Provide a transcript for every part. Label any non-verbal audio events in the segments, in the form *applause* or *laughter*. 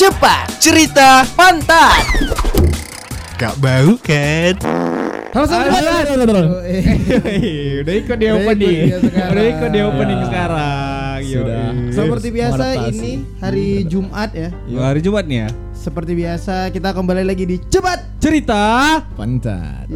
Cepat cerita pantat. Gak bau kan? Halo sobat. Udah ikut di Udah opening. ikut dia sekarang. Udah ikut di opening Ya. sekarang. Sudah. Seperti biasa ini hari Jumat ya. Oh, hari Jumat nih ya. Seperti biasa kita kembali lagi di Cepat. Cerita. Pantat.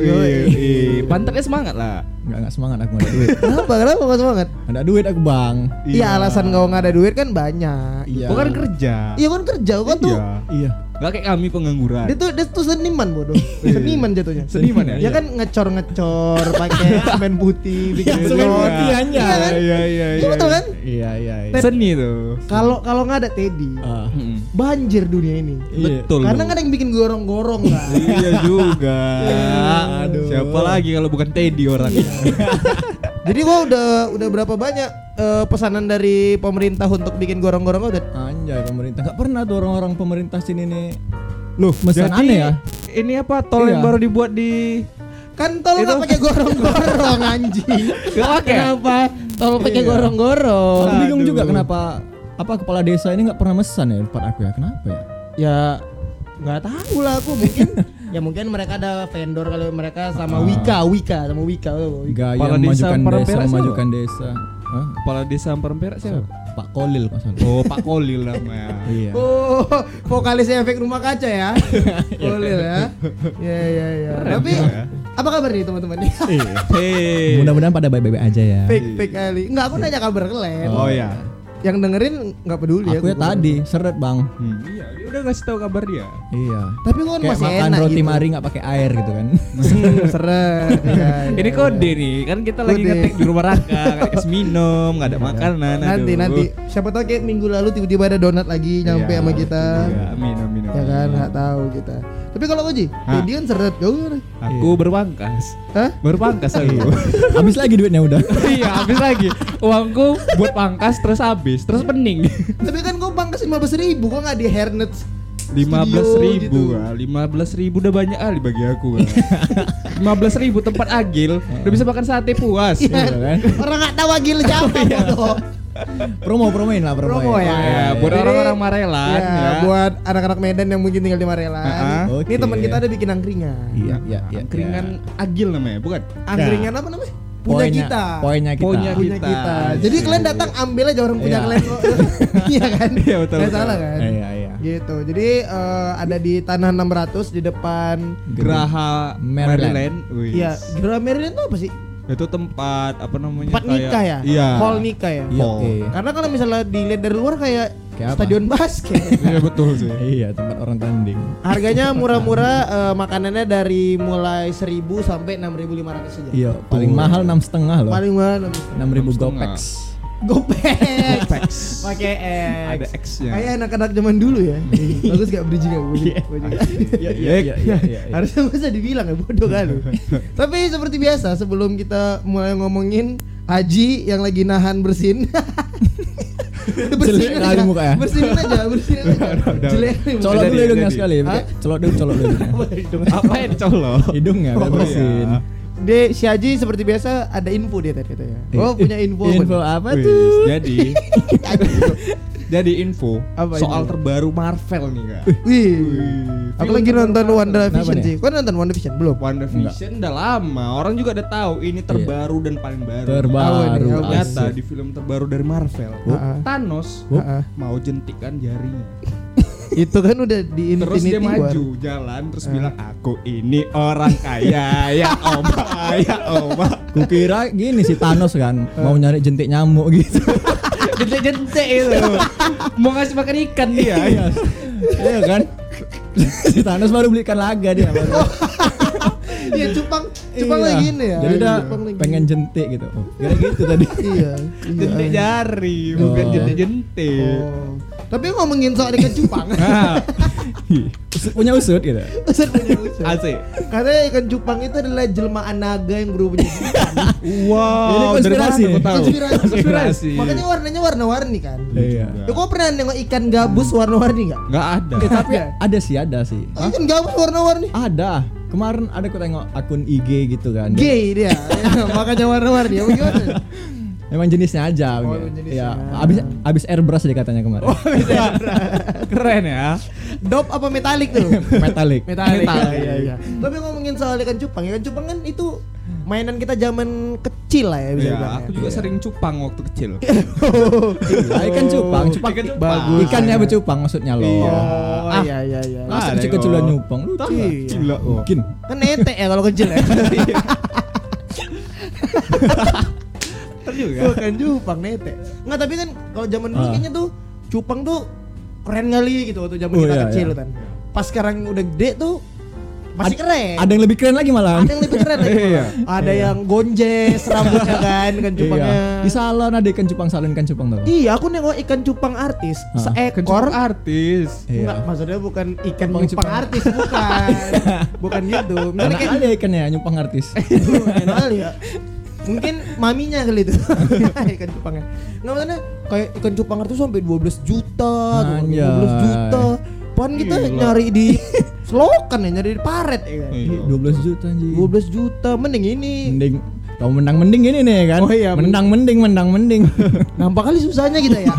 Pantatnya semangat lah. Enggak enggak semangat aku nggak ada duit. *laughs* Kenapa? Kenapa gak semangat? Ada duit aku bang. Iya alasan kau nggak ada duit kan banyak. Iya. Bukan kerja. Iya kan kerja kau tuh. Iya. Iya. Gak kayak kami pengangguran. Dia tuh dia tuh seniman bodoh. seniman jatuhnya. Seniman ya? Dia kan ngecor-ngecor *laughs* pakai semen putih bikin Semen putih aja. Iya kan? Iya iya Iya betul kan? Iya iya. iya. Seni tuh. Kalau kalau nggak ada Teddy, Ah, banjir dunia ini. Iya. Betul. Karena nggak ada yang bikin gorong-gorong kan. *laughs* Iya juga. Aduh. Siapa lagi kalau bukan Teddy orangnya? *laughs* Jadi gua udah udah berapa banyak eh, pesanan dari pemerintah untuk bikin gorong-gorong udah Anjay pemerintah. Enggak pernah tuh orang-orang pemerintah sini nih. Loh, mesin aneh ya? Ini apa tol yang Iya. baru dibuat di kan tol nggak pakai gorong-gorong *laughs* anjing. Gak pakai? Kenapa tol pakai Iya. gorong-gorong? Aku bingung juga kenapa apa kepala desa ini nggak pernah mesan ya tempat aku ya? Kenapa ya? Ya nggak tahu lah aku mungkin *laughs* ya mungkin mereka ada vendor kalau mereka sama Wika, Wika sama Wika. oh, Wika. Gaya Kepala desa memajukan desa, Perak memajukan desa. Hah? Kepala Desa Ampera Perak siapa? Pak Kolil kok salah. Oh, Pak Kolil namanya. *laughs* Iya. Oh, vokalisnya efek rumah kaca ya. *laughs* Boleh ya. Ya ya ya. Tapi ya. apa kabar nih teman-teman? Hei. Mudah-mudahan pada baik-baik aja ya. fake fake kali. Enggak, aku nanya kabar kalian. Oh ya. Yang dengerin nggak peduli Aku ya tadi seret bang. Hmm, iya, dia udah ngasih tahu kabar dia. Iya. Tapi kok Kayak masih makan enak roti gitu. mari nggak pakai air gitu kan. *laughs* Seret. *laughs* ya, ya, Ini ya. kode nih, kan kita lagi Kode. ngetek di rumah Raka, nggak dikasih minum, nggak ada makanan. Nanti aduh. nanti siapa tahu kayak minggu lalu tiba-tiba ada donat lagi nyampe Iya, sama kita. Iya, minum minum. Ya kan nggak tahu kita. Tapi kalau Hah? jadi kan seret kau gimana? Aku berpangkas. Hah? Berpangkas aku. *laughs* Habis lagi duitnya udah. *laughs* iya, habis lagi. Uangku buat pangkas terus habis, terus pening. *laughs* Tapi kan kau pangkas lima belas ribu, kok nggak di hairnet? lima belas ribu gitu. lima belas ribu udah banyak kali bagi aku lima belas ribu tempat agil udah bisa makan sate puas Iya. kan? Orang nggak tahu agil siapa bodoh. Promo promoin lah promo. Promo ya. ya, buat Jadi, orang-orang Marelan ya, ya. buat anak-anak Medan yang mungkin tinggal di Marelan. Ah, oke. Ini teman kita ada bikin angkringan. Iya iya iya. Angkringan agil namanya bukan Angkringan apa namanya? Punya Poinnya- kita. Poinnya kita. Poinnya Punya kita. kita. Jadi kalian datang ambil aja orang punya Iya. kalian kok. *laughs* Iya kan? Iya, betul, betul. salah kan? Iya iya. Gitu. Jadi eh, ada di tanah 600 di depan Geraha Maryland. Iya, Gera Maryland itu apa sih? Itu tempat apa namanya Tempat kayak- nikah ya? iya Hall nikah ya? Iya oke. Karena kalau misalnya dilihat dari luar kayak, Kayak apa? stadion basket. *laughs* iya betul sih Iya tempat orang tanding. Harganya murah-murah, eh, makanannya dari mulai 1000 sampai 6500 saja. Iya paling mahal enam setengah loh. Paling mahal Enam ribu setengah. Gopex. Pakai X. ada X-nya Kayak anak-anak zaman dulu ya. *laughs* Bagus gak bridging aku? Iya iya iya iya. iya. Harusnya masa dibilang ya bodoh kali. *laughs* Tapi seperti biasa sebelum kita mulai ngomongin Haji yang lagi nahan bersin. *laughs* Bersihin Jelek aja. kali mukanya. Bersihin aja, bersihin aja. Jelek Colok dulu hidungnya sekali. Colok dulu colok dulu. hidungnya. apa yang dicolok Hidungnya Oh, bersin. Dia si Haji seperti biasa ada info dia tadi katanya. Oh, punya info. Info apa? apa Wih, tuh? jadi *laughs* jadi info Apa soal info? terbaru Marvel nih kak Wih. Aku lagi nonton Kenapa Vision sih. Kau nonton Wonder Vision belum? Wonder Vision udah lama orang juga udah tahu ini terbaru dan paling baru Terbaru. Ternyata asik. di film terbaru dari Marvel. Thanos mau jentikan jarinya Itu kan udah di terus dia Infinity War. maju jalan terus bilang aku ini orang kaya ya oma ya oma Kukira gini si Thanos kan mau nyari jentik nyamuk gitu. *laughs* jentik-jentik itu mau ngasih makan ikan dia Iya. Iya kan? *laughs* si Thanos baru beli ikan laga dia baru. *laughs* Iya, cupang cupang Iya. lagi ini ya. Jadi udah Cupang lagi. pengen jentik gitu. Oh, kira gitu tadi. *laughs* Iya. jentik iya. jari bukan Oh. jentik-jentik Oh. Tapi ngomongin soal ikan cupang. *laughs* *laughs* Usut punya usut gitu. Usut punya usut. *laughs* asik. Katanya ikan cupang itu adalah jelmaan naga yang berubah menjadi ikan. *laughs* Wow, Ini dari mana konspirasi. Konspirasi. Konspirasi. Makanya warnanya warna-warni kan. Iya. Ya, kau pernah nengok ikan gabus warna-warni nggak? Nggak ada. Eh, tapi ada sih, ada sih. Oh, Ikan gabus warna-warni. Ada. Kemarin ada aku tengok akun IG gitu kan. Gay dia. Ya, *laughs* Makanya warna-warni. Apa gimana? Memang jenisnya aja. Oh, gitu. jenisnya. Ya, abis abis airbrush dia katanya kemarin. *laughs* Keren ya. Dop apa metalik tuh? Metalik. Metalik. Metalik. Iya, iya. Tapi ngomongin soal ikan cupang, ikan cupang kan itu mainan kita zaman kecil lah ya bisa Iya, dibilang aku ya. juga sering cupang waktu kecil. *laughs* Lah, ikan cupang, cupang Ikan cupang. Bagus. Ikannya bercupang maksudnya loh. Iya. Oh, Ah. iya iya iya. Masa Ada kecil-kecilan kok. nyupang lu? Iya. Gila. oh. Mungkin. Kan nete ya kalau kecil ya. *laughs* Juga. Bukan cupang nete. Enggak tapi kan kalau zaman dulu Ah. kayaknya tuh cupang tuh keren kali gitu waktu zaman Oh, kita iya, kecil iya. kan. Pas sekarang udah gede tuh masih keren. Ada yang lebih keren lagi malah. Ada yang lebih keren lagi. *laughs* Iya. malah. Ada yang gonjes rambutnya kan kan cupangnya. Iya. Di salon ada ikan cupang salon ikan cupang tuh. Iya, aku nengok ikan cupang artis Hah? Seekor. artis. Enggak, Iya. maksudnya bukan ikan Cupang- cupang, artis bukan. *laughs* bukan gitu. Misalnya kayak ya ikannya nyupang artis. *laughs* enak kali ya. Mungkin maminya kali itu. *laughs* ikan cupangnya. Enggak maksudnya kayak ikan cupang artis sampai 12 juta, tuh, 12 Anjay. juta. Pan kita Gila. nyari di selokan ya, nyari di paret ya kan. Iya. 12 juta anjing. 12 juta mending ini. Mending Tahu menang mending ini nih kan? Oh iya, menang mending, menang mending. *laughs* Nampak kali susahnya kita ya.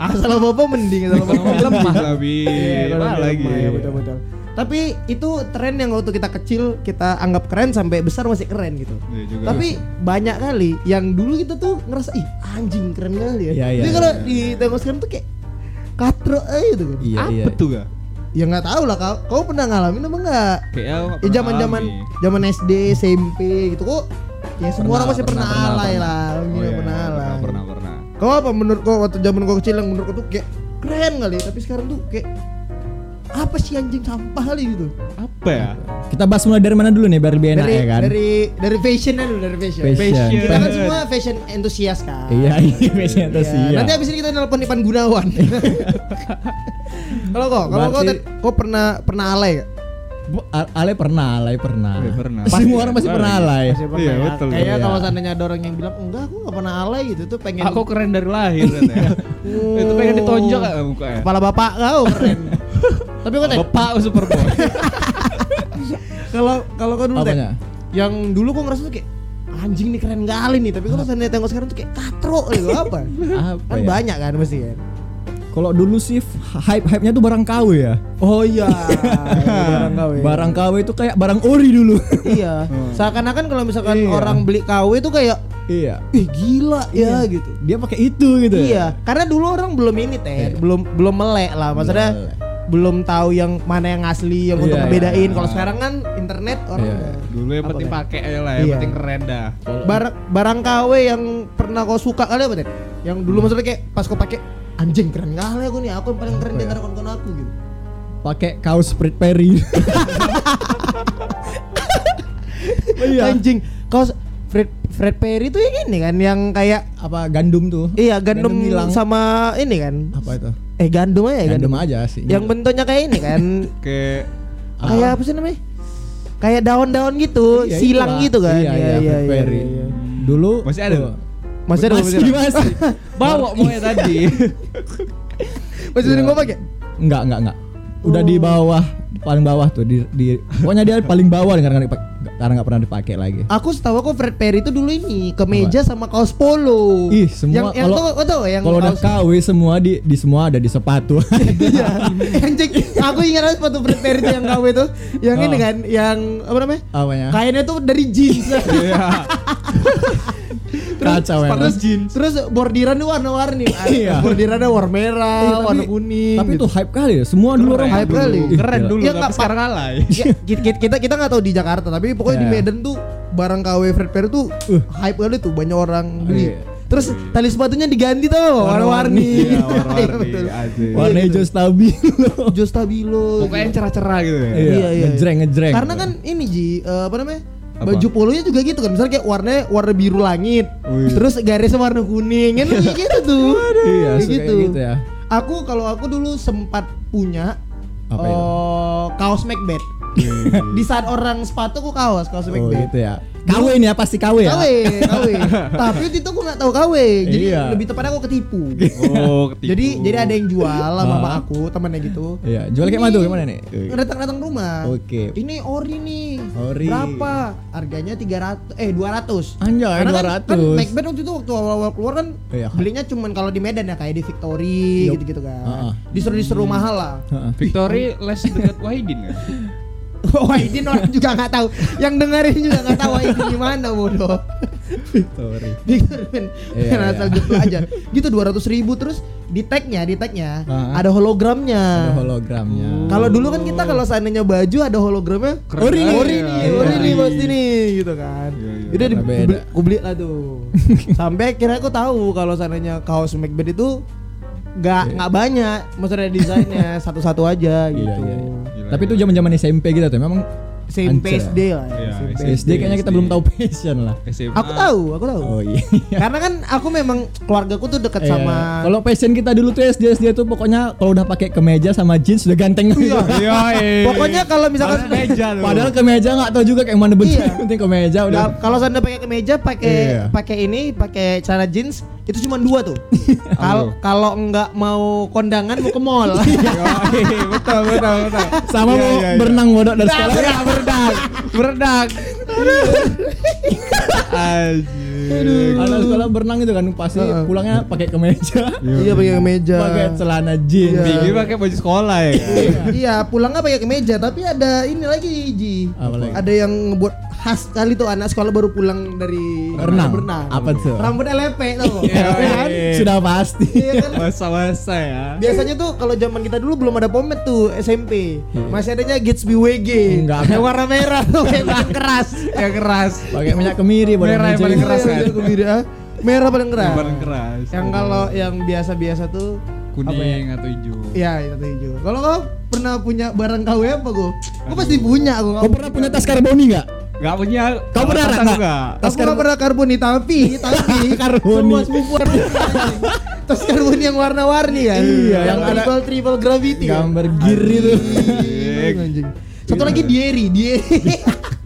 Asal apa mending, asal apa Ekonomi *laughs* lemah tapi. Iya, lagi? lemah, ya, betul betul. Tapi itu tren yang waktu kita kecil kita anggap keren sampai besar masih keren gitu. Iya juga. Tapi banyak kali yang dulu kita tuh ngerasa ih anjing keren kali ya. Iya, iya, Tapi kalau iya. di tengok sekarang tuh kayak katro aja gitu kan. iya, apa iya. tuh gak? Ya nggak tahu lah kau, kau pernah ngalamin apa enggak? Kayak Ya pernah zaman zaman alami. zaman SD SMP gitu kok. Ya semua Pernah, orang masih pernah, pernah, pernah, alay pernah. lah, Oh, Gila, iya, pernah alay. pernah, pernah, pernah. Kau apa menurut kau waktu zaman kau kecil yang menurut kau tuh kayak keren kali, tapi sekarang tuh kayak apa sih anjing sampah kali gitu. Apa ya? Kita bahas mulai dari mana dulu nih biar lebih enak dari ya kan? dari dari fashionnya dulu dari fashion. Fashion. Kita kan semua fashion entusias kan. Iya, iya, biasanya Iya, tuh sih. Nanti abis ini kita nelpon Ipan Gunawan. *laughs* Kalau kok, kalau kau Berarti- kau pernah pernah alay gak? Bu- A- Ale pernah, Ale pernah. Iya, pernah. Semua orang pasti Pasti. pernah alay. Masih pernah Iya, ya? betul. Kayaknya Iya. kalau seandainya ada orang yang bilang enggak, aku nggak pernah alay gitu tuh pengen Aku keren dari lahir katanya. Oh. *laughs* Itu pengen ditonjok gak mukanya? kepala bapak kau keren. *laughs* Tapi kau Ted, Bapak Superboy. *laughs* kalau kalau kau dulu Apanya? yang dulu kok ngerasa tuh kayak anjing nih keren kali nih, tapi kalau seandainya tengok sekarang tuh kayak katro gitu *laughs* apa? Apa kan ya? banyak kan mesti kan. Kalau dulu sih hype hype-nya tuh barang KW ya. Oh iya, *laughs* barang KW. Barang KW itu kayak barang ori dulu. iya. Seakan-akan kalau misalkan Iya. orang beli KW itu kayak iya. ih gila ya gitu. Dia pakai itu gitu. ya. Iya, karena dulu orang belum ini teh, Iya. belum belum melek lah, maksudnya melek. Belum tahu yang mana yang asli, yang untuk Iya, ngebedain. iya. Kalau sekarang kan internet orang Iya. udah- Dulu yang penting Ted? pakai aja lah, yang Iya. penting keren dah. barang barang KW yang pernah kau suka kali apa teh? Yang dulu maksudnya kayak pas kau pakai anjing keren kali aku nih, aku yang paling keren di Apa ya? antara kawan-kawan aku gitu. Pakai kaos Fred Perry. *laughs* Iya. Anjing, kau Fred Fred Perry tuh yang ini kan, yang kayak Apa gandum tuh? iya gandum, hilang. sama ini kan. Apa itu? Eh gandum aja ya Gandum aja sih. Yang bentuknya kayak ini kan, *laughs* Kayak kayak apa sih namanya? Kayak daun-daun gitu, Iya, silang itulah. gitu kan. Iya, iya, Fred Perry. Dulu Masih ada, tuh. tuh? Masih ada masih, masih. *laughs* bawa mau tadi. *laughs* Masih sering Iya. gua pakai. Enggak, enggak, enggak. Udah di bawah, paling bawah tuh di, di pokoknya dia paling bawah karena karena nggak pernah dipakai lagi. Aku setahu aku Fred Perry itu dulu ini kemeja sama kaos polo. Ih, semua yang yang kalau- kau tau yang Kalau udah KW semua di di semua ada di sepatu. Iya. *laughs* Anjing, aku ingat sepatu Fred Perry itu yang KW itu, yang ini Oh. kan, yang apa namanya? Apanya? Kainnya tuh dari jeans. Iya. *laughs* *laughs* Kacau ya. terus terus bordiran tuh warna-warni. Iya. Bordirannya warna merah, Eh, tapi- warna kuning. Tapi gitu. itu hype kali ya. Semua dulu orang Hype kali. Ih, Keren gila. dulu, Ya, tapi nggak, sekarang alay. *laughs* Ya, kita, kita kita nggak tahu di Jakarta tapi pokoknya di Iya. Medan tuh barang KW Fred Perry tuh Uh. hype kali tuh banyak orang beli. Iya. Terus tali sepatunya diganti tau warna-warni. Iya, *laughs* Iya, warna-warni. Asik. Warna Iya, gitu. hijau stabilo. Jo Stabilo. Pokoknya yang cerah-cerah gitu ya. Iya, iya. Ngejreng ngejreng. Karena kan ini Ji, eh, apa namanya? Apa? Baju polonya juga gitu kan. Misalnya kayak warnanya warna biru langit. Wih. Terus garisnya warna kuning. Kan kayak gitu tuh. Iya, Kayak kayak gitu ya. Aku kalau aku dulu sempat punya Apa eh, kaos Macbeth. *laughs* Di saat orang sepatu aku kaos, kaos Oh Macbeth. gitu ya. KW ini ya pasti KW ya. KW, KW. *laughs* Tapi waktu itu aku nggak tahu KW. Jadi Iya. lebih tepatnya aku ketipu. Oh, ketipu. *laughs* Jadi jadi ada yang jual sama Ah. aku, temannya gitu. Iya, jual kayak mana tuh? Gimana nih? Datang-datang rumah. Oke. Ini ori nih. Ori. Berapa? Harganya 300 eh 200. Anjay, Karena kan, 200. kan Macbeth waktu itu waktu awal-awal keluar kan Iya. belinya cuman kalau di Medan ya kayak di Victory gitu-gitu kan. Ah, ah. Disuruh-disuruh mahal lah. Heeh. Victory les dekat Wahidin kan? Wah ini orang *laughs* juga nggak tahu. Yang dengerin juga nggak tahu ini gimana bodoh. Victory. *laughs* Victor Ben, Iya, Ben asal iya. gitu aja. Gitu 200 ribu terus di tagnya, di tagnya Ah. ada hologramnya. Ada hologramnya. Kalau dulu kan kita kalau seandainya baju ada hologramnya, Keren. ori nih, ori Iya, nih, iya, ori nih iya. pasti nih, gitu kan. Iya, iya. Udah di, aku beli lah tuh. *laughs* Sampai akhirnya aku tahu kalau seandainya kaos Macbeth itu nggak Iya. nggak banyak, maksudnya desainnya satu-satu aja gitu. Iya, iya, iya. Tapi itu zaman-zaman SMP gitu tuh. Memang SMP. SD lah. ya, Iya, SMP. SD kayaknya kita belum tahu passion lah. SMA. Aku tahu, aku tahu. Oh iya. *laughs* Karena kan aku memang keluargaku tuh dekat Iya. sama Kalau passion kita dulu tuh SD SD tuh pokoknya kalau udah pakai kemeja sama jeans sudah ganteng. *laughs* Iya. Iya. Pokoknya kalau misalkan meja tuh. Padahal kemeja nggak tahu juga kayak mana bentuk. Iya. Penting kemeja udah. Nah, kalau sana pakai kemeja, pakai Iya. pakai ini, pakai celana jeans, itu cuma dua tuh. *laughs* Kalau kalau enggak mau kondangan mau ke mall. Iya, betul, betul, betul. Sama Iya, mau berenang bodok dari Nah, sekolah. Berenang, berenang, berenang. Anjir. Anak sekolah berenang itu kan pasti Heeh. pulangnya pakai kemeja. Iya pakai kemeja. Pakai celana jeans. Iya. Bigi pakai baju sekolah ya kan? Iya, pulangnya pakai kemeja, tapi ada ini lagi Ji. Ada yang ngebuat khas kali tuh anak sekolah baru pulang dari Berenang? berenang. Apa tuh? Rambutnya lepek tuh. Iya, Iya kan? iya. Sudah pasti. Iya kan? Masa-masa ya. Biasanya tuh kalau zaman kita dulu belum ada pomade tuh SMP. Masih adanya Gatsby WG. Enggak. Yang warna merah tuh yang *laughs* keras. Yang keras. Pakai minyak kemiri Merah yang paling keras kan? Iya, kebiri, ah. Merah paling keras. Yang paling keras. Yang kalau yang biasa-biasa tuh kuning atau hijau. ya itu hijau. Kalau kau pernah punya barang KW apa gua? Gua pasti punya aku. Kau pernah punya tas karboni nggak? Gak punya. Kau pernah tas nggak? enggak? Aku nggak pernah karboni tapi *laughs* tapi Karboni. semua sepupu tas karboni yang warna-warni kan. Iya, yang triple triple gravity. Gambar gear itu. Satu lagi Dieri, Dieri.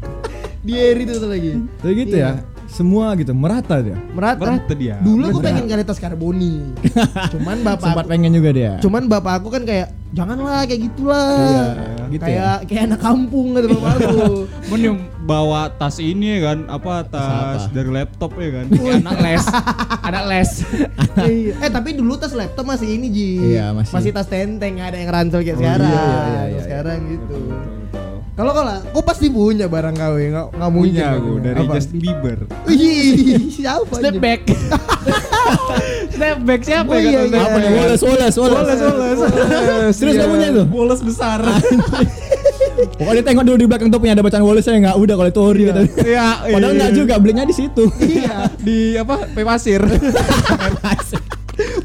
*laughs* Dieri itu satu lagi. Jadi gitu Iya. ya. Semua gitu merata dia. Merata. Merata dia. Dulu aku pengen kali tas karboni. *laughs* Cuman bapak Sempat aku, pengen juga dia. cuman bapak aku kan kayak janganlah kayak gitulah. Iya, gitu kayak kayak anak kampung gitu bapak aku. *laughs* Men yang bawa tas ini ya kan apa tas apa? dari laptop ya kan Kayak anak les anak les *laughs* Iya. eh tapi dulu tas laptop masih ini Ji. Iya, masih. tas tenteng ada yang ransel kayak Oh, sekarang. iya, iya, iya, iya. sekarang gitu. Kalau kau lah, kau pasti punya barang KW, nggak nggak mungkin. punya nggak aku punya. dari Apa? Justin Bieber Ih, siapa? anjing? snapback *laughs* snapback siapa Oh, ya iya, kata iya. Apa nih? Wallace, Wallace, Wallace. Wallace, Wallace. Terus Iya. kamu punya itu? bolos besar *laughs* Pokoknya tengok dulu di belakang topinya ada bacaan Wallace saya nggak udah kalau itu ori kata. Iya, Padahal iya. nggak juga belinya di situ. Iya. di apa P pasir *laughs*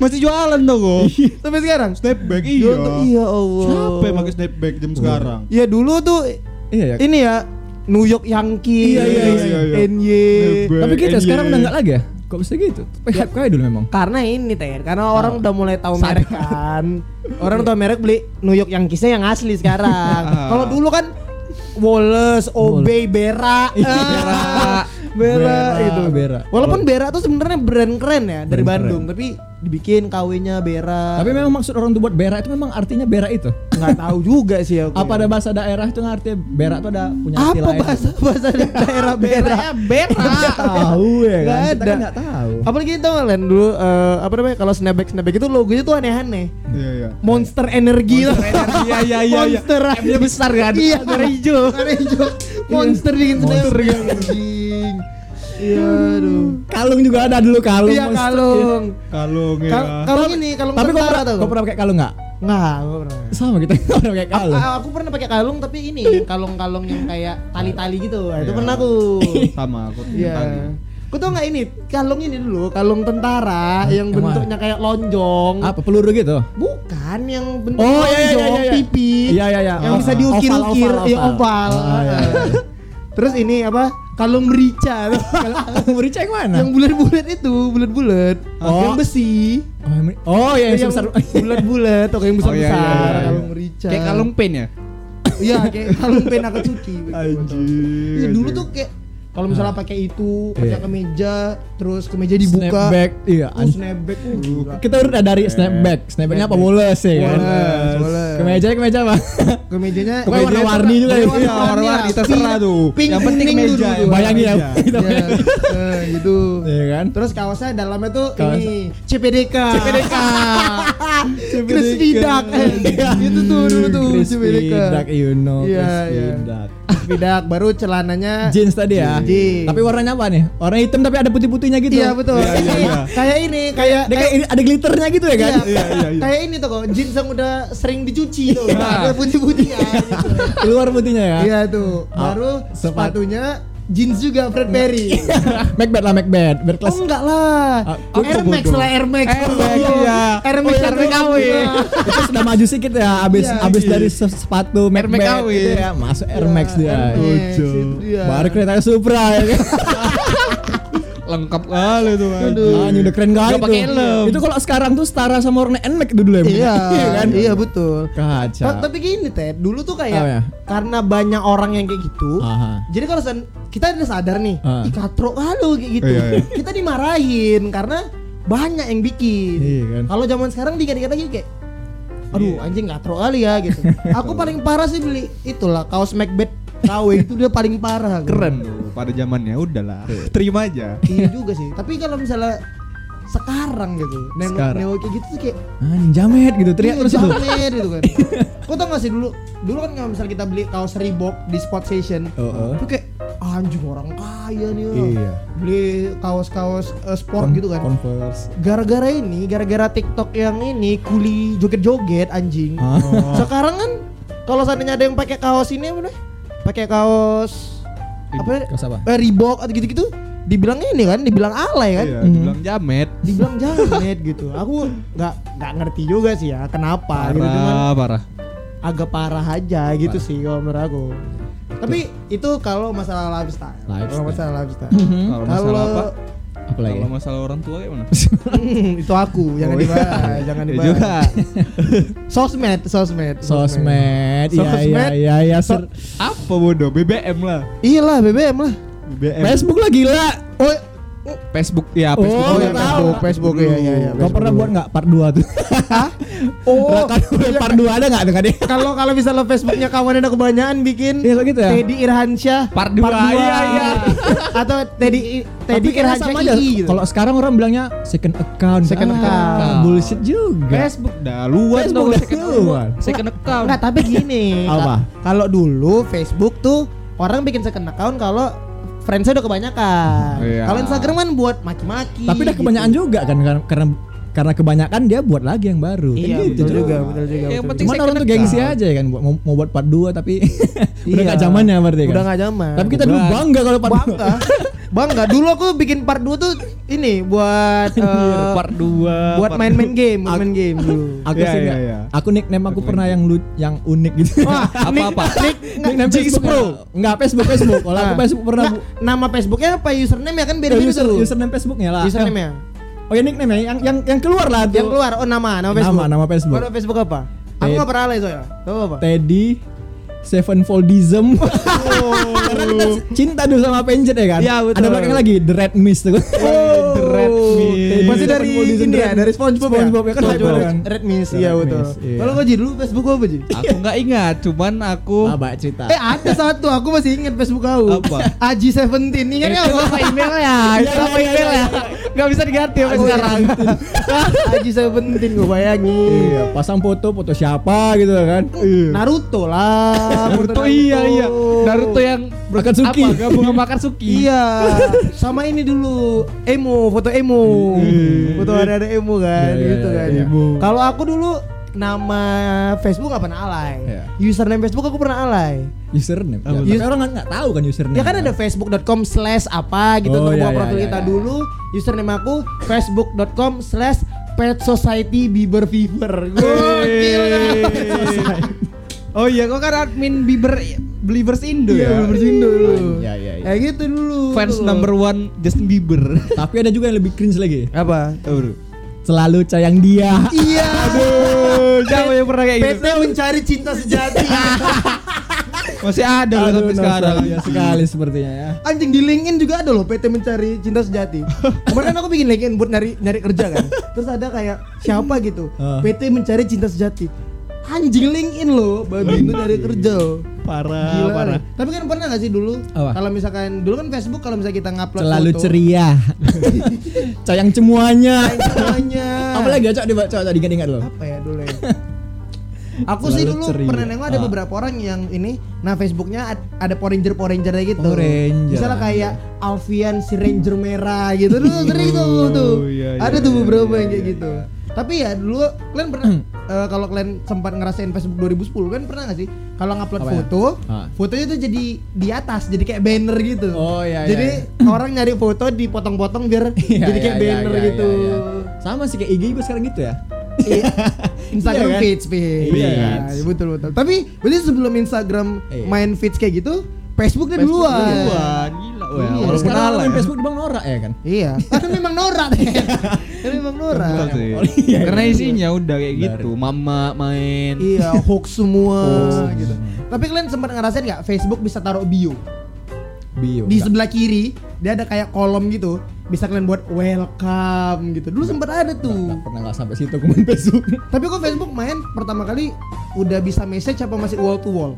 masih jualan dong kok Sampai sekarang. snapback Iya. iya Iya Allah. siapa yang pakai snapback jam sekarang Ya dulu tuh Iya ya. ini ya New York Yankees, Iya, iya, iya, iya. NY. Tapi kita NY. sekarang udah nggak lagi ya? Kok bisa gitu? Tapi hype kayak dulu memang. Karena ini Ter, karena orang udah mulai tahu merek kan. Orang tahu merek beli New York Yankeesnya yang asli sekarang. *laughs* Kalau dulu kan Wallace, Obey, Bera, Iya. Bera, Bera, Bera, itu. Bera. Walaupun Bera tuh sebenarnya brand keren ya dari Brand Bandung, tapi dibikin KW-nya Bera. Tapi memang maksud orang tuh buat berak itu memang artinya berak itu. nggak tahu juga sih aku. Apa ada bahasa daerah itu artinya berak itu ada punya arti apa lain? bahasa bahasa *laughs* daerah Bera? Nggak Bera. tahu ya kan? Kita kan ada. nggak tahu. Apalagi tau nggak Len dulu eh, apa namanya kalau snapback snapback itu logonya tuh aneh-aneh. iya iya Monster Energy tuh. iya iya iya Monster. M-nya besar kan Iya. warna hijau Warna hijau. Monster bikin Monster snapback. Iya aduh. Kalung juga ada dulu kalung. Iya kalung. kalung ya Kal- Kalung ini kalung Tapi kau pernah, tuh. kau pernah pakai kalung nggak? Enggak, gua pernah. Sama kita *laughs* nggak pernah pakai kalung. A- aku pernah pakai kalung tapi ini kalung-kalung yang kayak tali-tali gitu. Itu Iya. pernah aku. *laughs* sama aku Iya. Kau tau nggak ini kalung ini dulu kalung tentara yang Yang bentuknya kayak lonjong. Apa peluru gitu? Bukan yang bentuk Oh, iya, iya, lonjong, iya, iya. pipi. Iya, iya, iya. Yang Oh, bisa oval, diukir-ukir, oval, ya oval. oval. Oh, iya, iya. *laughs* Terus ini apa? Kalung merica. *laughs* Kalung merica yang mana? yang bulat-bulat itu, bulat-bulat. Oh. Yang besi. Oh, yang, oh ya yang sebesar *laughs* bulat-bulat, oke yang Oh, iya, besar-besar, iya, iya, iya. kalung merica. kayak kalung pen ya Iya, kayak kalung pen Akatsuki. *laughs* betul. Iya, dulu tuh kayak kalau misalnya pakai itu, pakai Iya. kemeja, terus kemeja dibuka. Snapback, iya. Oh, snapback. Uh. Kita udah dari snapback. Snapbacknya apa boles ya kan? Boles, boles. Kemeja kemeja apa? *laughs* Kemejanya Pokoknya warna-warni juga ya. Iya, warna-warni, terserah tuh. Pink, Yang penting kuning meja dulu ya. tuh. Bayangin ya. *laughs* Eh, gitu. Iya kan? Terus kaosnya dalamnya tuh Kaos- ini CPDK. CPDK. *laughs* Crispy Duck. Eh, itu tuh dulu tuh Crispy Duck, you know. Crispy. Duck. Crispy Duck baru celananya Jeans tadi ya. Jeans. Tapi warnanya apa nih? Warna hitam tapi ada putih-putihnya gitu. Iya betul. Iya, iya, iya. *laughs* Kayak ini, kayak Dia kayak ini ada glitternya gitu ya kan? Iya, Iya, iya, iya. Kayak ini tuh kok jeans yang udah sering dicuci tuh. Ada putih-putihnya. gitu. Keluar putihnya ya. Iya tuh. Baru sepat- sepatunya jeans juga Fredberry. *laughs* Macbeth lah Macbeth. Biar Oh enggak lah. Ah, Air Max lah Air Max. Air Max, Oh, iya. Air Max Oh, Air Max satu KW. Iya. itu sudah maju sedikit ya abis Iya, abis iya. dari se- sepatu Air Max Macbeth KW. ya masuk Air Max dia Air Max, Lucu. baru kereta Supra ya *laughs* Lengkap kali tuh. Aduh. ah, udah keren kali tuh. helm. itu kalau sekarang tuh setara sama Nmax itu dulu ya? *laughs* Iya, kan iya betul. kacau Ta- Tapi gini Ted, dulu tuh kayak ya? karena banyak orang yang kayak gitu. Aha. Jadi kalau kita udah sadar nih, Ah. ih katro kalau kayak gitu. Iya, iya. *laughs* Kita dimarahin karena banyak yang bikin. Iya kan. Kalau zaman sekarang dikit-dikit lagi kayak aduh anjing katro kali ya gitu. *laughs* Aku paling parah sih beli itulah kaos Macbeth KW itu dia paling parah. Keren tuh pada zamannya udahlah. Terima aja. Iya juga sih. Tapi kalau misalnya sekarang gitu, nengok Sekarang. nengok kayak gitu tuh kayak ah jamet gitu teriak Iya, terus itu jamet gitu kan. *laughs* Kau tau gak sih dulu Dulu kan kalau misalnya kita beli kaos Reebok di Sport Station Oh, oh. Itu kayak anjing orang kaya nih. Iya. Beli kaos-kaos eh, sport Con- gitu kan Converse Gara-gara ini, gara-gara TikTok yang ini Kuli joget-joget anjing. Sekarang kan Kalau seandainya ada yang pakai kaos ini apa nih Pakai kaos Apa? Kaos apa? Eh, Reebok atau gitu-gitu Dibilang ini kan, dibilang alay kan Iya, Mhm. dibilang jamet. Dibilang *laughs* jamet gitu Aku nggak nggak ngerti juga sih ya Kenapa gitu cuman Parah, parah. agak parah aja gitu sih kalau menurut aku. Tapi itu kalau masalah lifestyle. Kalau Lifestyle. masalah lifestyle. Kalau masalah apa? Apa lagi Kalau masalah orang tua kayak mana? *laughs* itu aku, jangan Oh, iya. dibahas, jangan Ya dibahas. juga. *laughs* Sosmed, sosmed, sosmed iya iya Sosmed. iya iya ser- Apa bodoh? BBM lah. Iyalah BBM lah. BBM. Facebook lah gila Oh, Facebook ya, Oh, Facebook. oh ya tahu. Facebook, Facebook ya ya ya. Kau pernah buat nggak part 2 tuh? *laughs* Oh, Rakan *laughs* part 2 ada nggak tuh kan kalau kalau misalnya Facebooknya kawan ada kebanyakan bikin Iya kok gitu ya? Teddy Irhansyah Part dua, dua, iya, iya. *laughs* atau Teddy Teddy Irhansyah sama aja. II gitu. Kalau sekarang orang bilangnya second account. Second Ah, account. Bullshit juga. Facebook dah luar Facebook dong dah second luar. Second account. Enggak, tapi gini. *laughs* Apa? Ka- Kalau dulu Facebook tuh orang bikin second account kalau friendsnya udah kebanyakan. Iya. Kalau Instagram kan buat maki-maki. Tapi udah gitu. kebanyakan juga kan karena karena kebanyakan dia buat lagi yang baru. Kan Iya, gitu, betul juga, betul juga. Yang betul penting. Cuman orang tuh gengsi aja ya kan buat- mau, mau buat part 2 tapi *laughs* udah Iya. gak zamannya berarti kan. Udah gak zaman. Tapi kita dulu bangga kalau part 2. bangga. *laughs* bangga. Dulu aku bikin part 2 tuh ini buat eh, part 2. buat main-main game, buat main game dulu. *laughs* Aku Iya, sih iya, nggak- iya. Aku nickname aku pernah yang lu yang unik gitu. Wah, Apa-apa? nick- nick- nickname Facebook Pro. Enggak Facebook Facebook. Kalau aku Nah, Facebook pernah nama Facebooknya apa username ya kan beda-beda username Facebooknya lah. Username ya. Oh ya nickname ya yang yang yang keluar lah tuh. Yang keluar oh nama, nama Facebook. Nama nama Facebook. Oh, nama Facebook apa? Aku Ted- gak pernah alay soalnya. Tahu apa? Teddy Sevenfoldism. Karena *laughs* kita cinta dulu sama Pencet ya kan. Iya, betul. Ada belakang lagi The Red Mist tuh. Oh, The Red Mist. Masih dari ini ya, dari. SpongeBob, SpongeBob ya kan SpongeBob SpongeBob kan. Red Mist, iya betul. Iya. Kalau kau Ji dulu Facebook kau apa Ji? Aku nggak ingat, cuman aku Ah, baik cerita. Eh ada satu, aku masih ingat Facebook kau. Apa? Aji Seventeen, ingat nggak? Itu nama email ya, itu Iya, iya, email iya, ya. Gak bisa diganti sampai iya. sekarang. Aji Seventeen, gue bayangin. Iya, pasang foto foto siapa gitu kan. Naruto lah. Naruto iya iya. Naruto yang Akatsuki. apa? Gabung sama Akatsuki. Iya, sama ini dulu emo, foto emo, foto ada ada emo kan, Iya, iya, gitu iya, kan. iya. Kalau aku dulu nama Facebook gak pernah alay, Iya. username Facebook aku pernah alay. Username. Apa Ya, tapi orang nggak- nggak tahu kan username. Ya kan ada facebook.com slash apa gitu Oh, untuk iya, buat iya, profil iya, kita iya. dulu username aku facebook.com slash pet society Bieber fever Gokil kan? Oh iya, kau kan admin Bieber Believers Indo Iya ya. Bieber Indo dulu Iya, iya, iya. Ya gitu dulu Fans Tuh. number one Justin Bieber. Tapi ada juga yang lebih cringe lagi. Apa? Selalu sayang dia. Iya Aduh, siapa yang pernah kayak gitu? PT mencari cinta sejati *laughs* Masih ada loh sampai sekarang. nostalgia sekali sepertinya ya. Anjing di LinkedIn juga ada loh PT mencari cinta sejati. *laughs* Kemarin aku bikin LinkedIn buat nyari nyari kerja kan. *laughs* Terus ada kayak siapa gitu. PT mencari cinta sejati. Anjing LinkedIn loh, babi itu nyari kerja. Parah, Gila. parah. Tapi kan pernah gak sih dulu kalau misalkan dulu kan Facebook kalau misalnya kita ngupload Selalu foto, ceria. *laughs* Sayang semuanya. semuanya. Apalagi ya, Cok, dibaca Cok, diingat-ingat loh. apa ya dulu ya? *laughs* Aku sih Selalu dulu ceria. pernah nengok ada Ah. beberapa orang yang ini, nah Facebooknya ad- ada Power Ranger Power Ranger gitu. Power Ranger. Misalnya kayak Alfian si Ranger merah gitu dulu sering tuh tuh. iya, iya, ada tuh iya, beberapa iya, yang kayak gitu. Tapi ya dulu kalian pernah eh, kalau kalian sempat ngerasain Facebook 2010 kan pernah gak sih kalau ngupload Apa ya? foto, Ah. fotonya tuh jadi di atas, jadi kayak banner gitu. Oh, iya, Jadi iya. orang nyari foto dipotong-potong biar *laughs* Iya, jadi iya, kayak iya, banner iya, gitu. iya, iya. Sama sih kayak IG juga sekarang gitu ya. Iya. *laughs* Instagram Iya kan? feeds, feeds. Iya Iya, betul betul. Tapi berarti sebelum Instagram Iya. main feeds kayak gitu, Facebooknya Facebook duluan. duluan, Wah, Iya. walaupun Kalau sekarang ala main ya. Facebook di Bang Nora ya kan. Iya. Kan memang norak deh. Kan *laughs* memang norak. Betul sih. Oh, iya, Karena iya. isinya udah kayak gitu. Mama main. Iya, hoax semua Hoax. gitu. Tapi kalian sempat ngerasain nggak Facebook bisa taruh bio? Bio. Di Enggak. sebelah kiri dia ada kayak kolom gitu. Bisa kalian buat welcome gitu. Dulu sempat ada Nggak tuh. pernah nggak sampai situ aku main Facebook. Tapi kok Facebook main pertama kali udah bisa message apa masih wall to wall?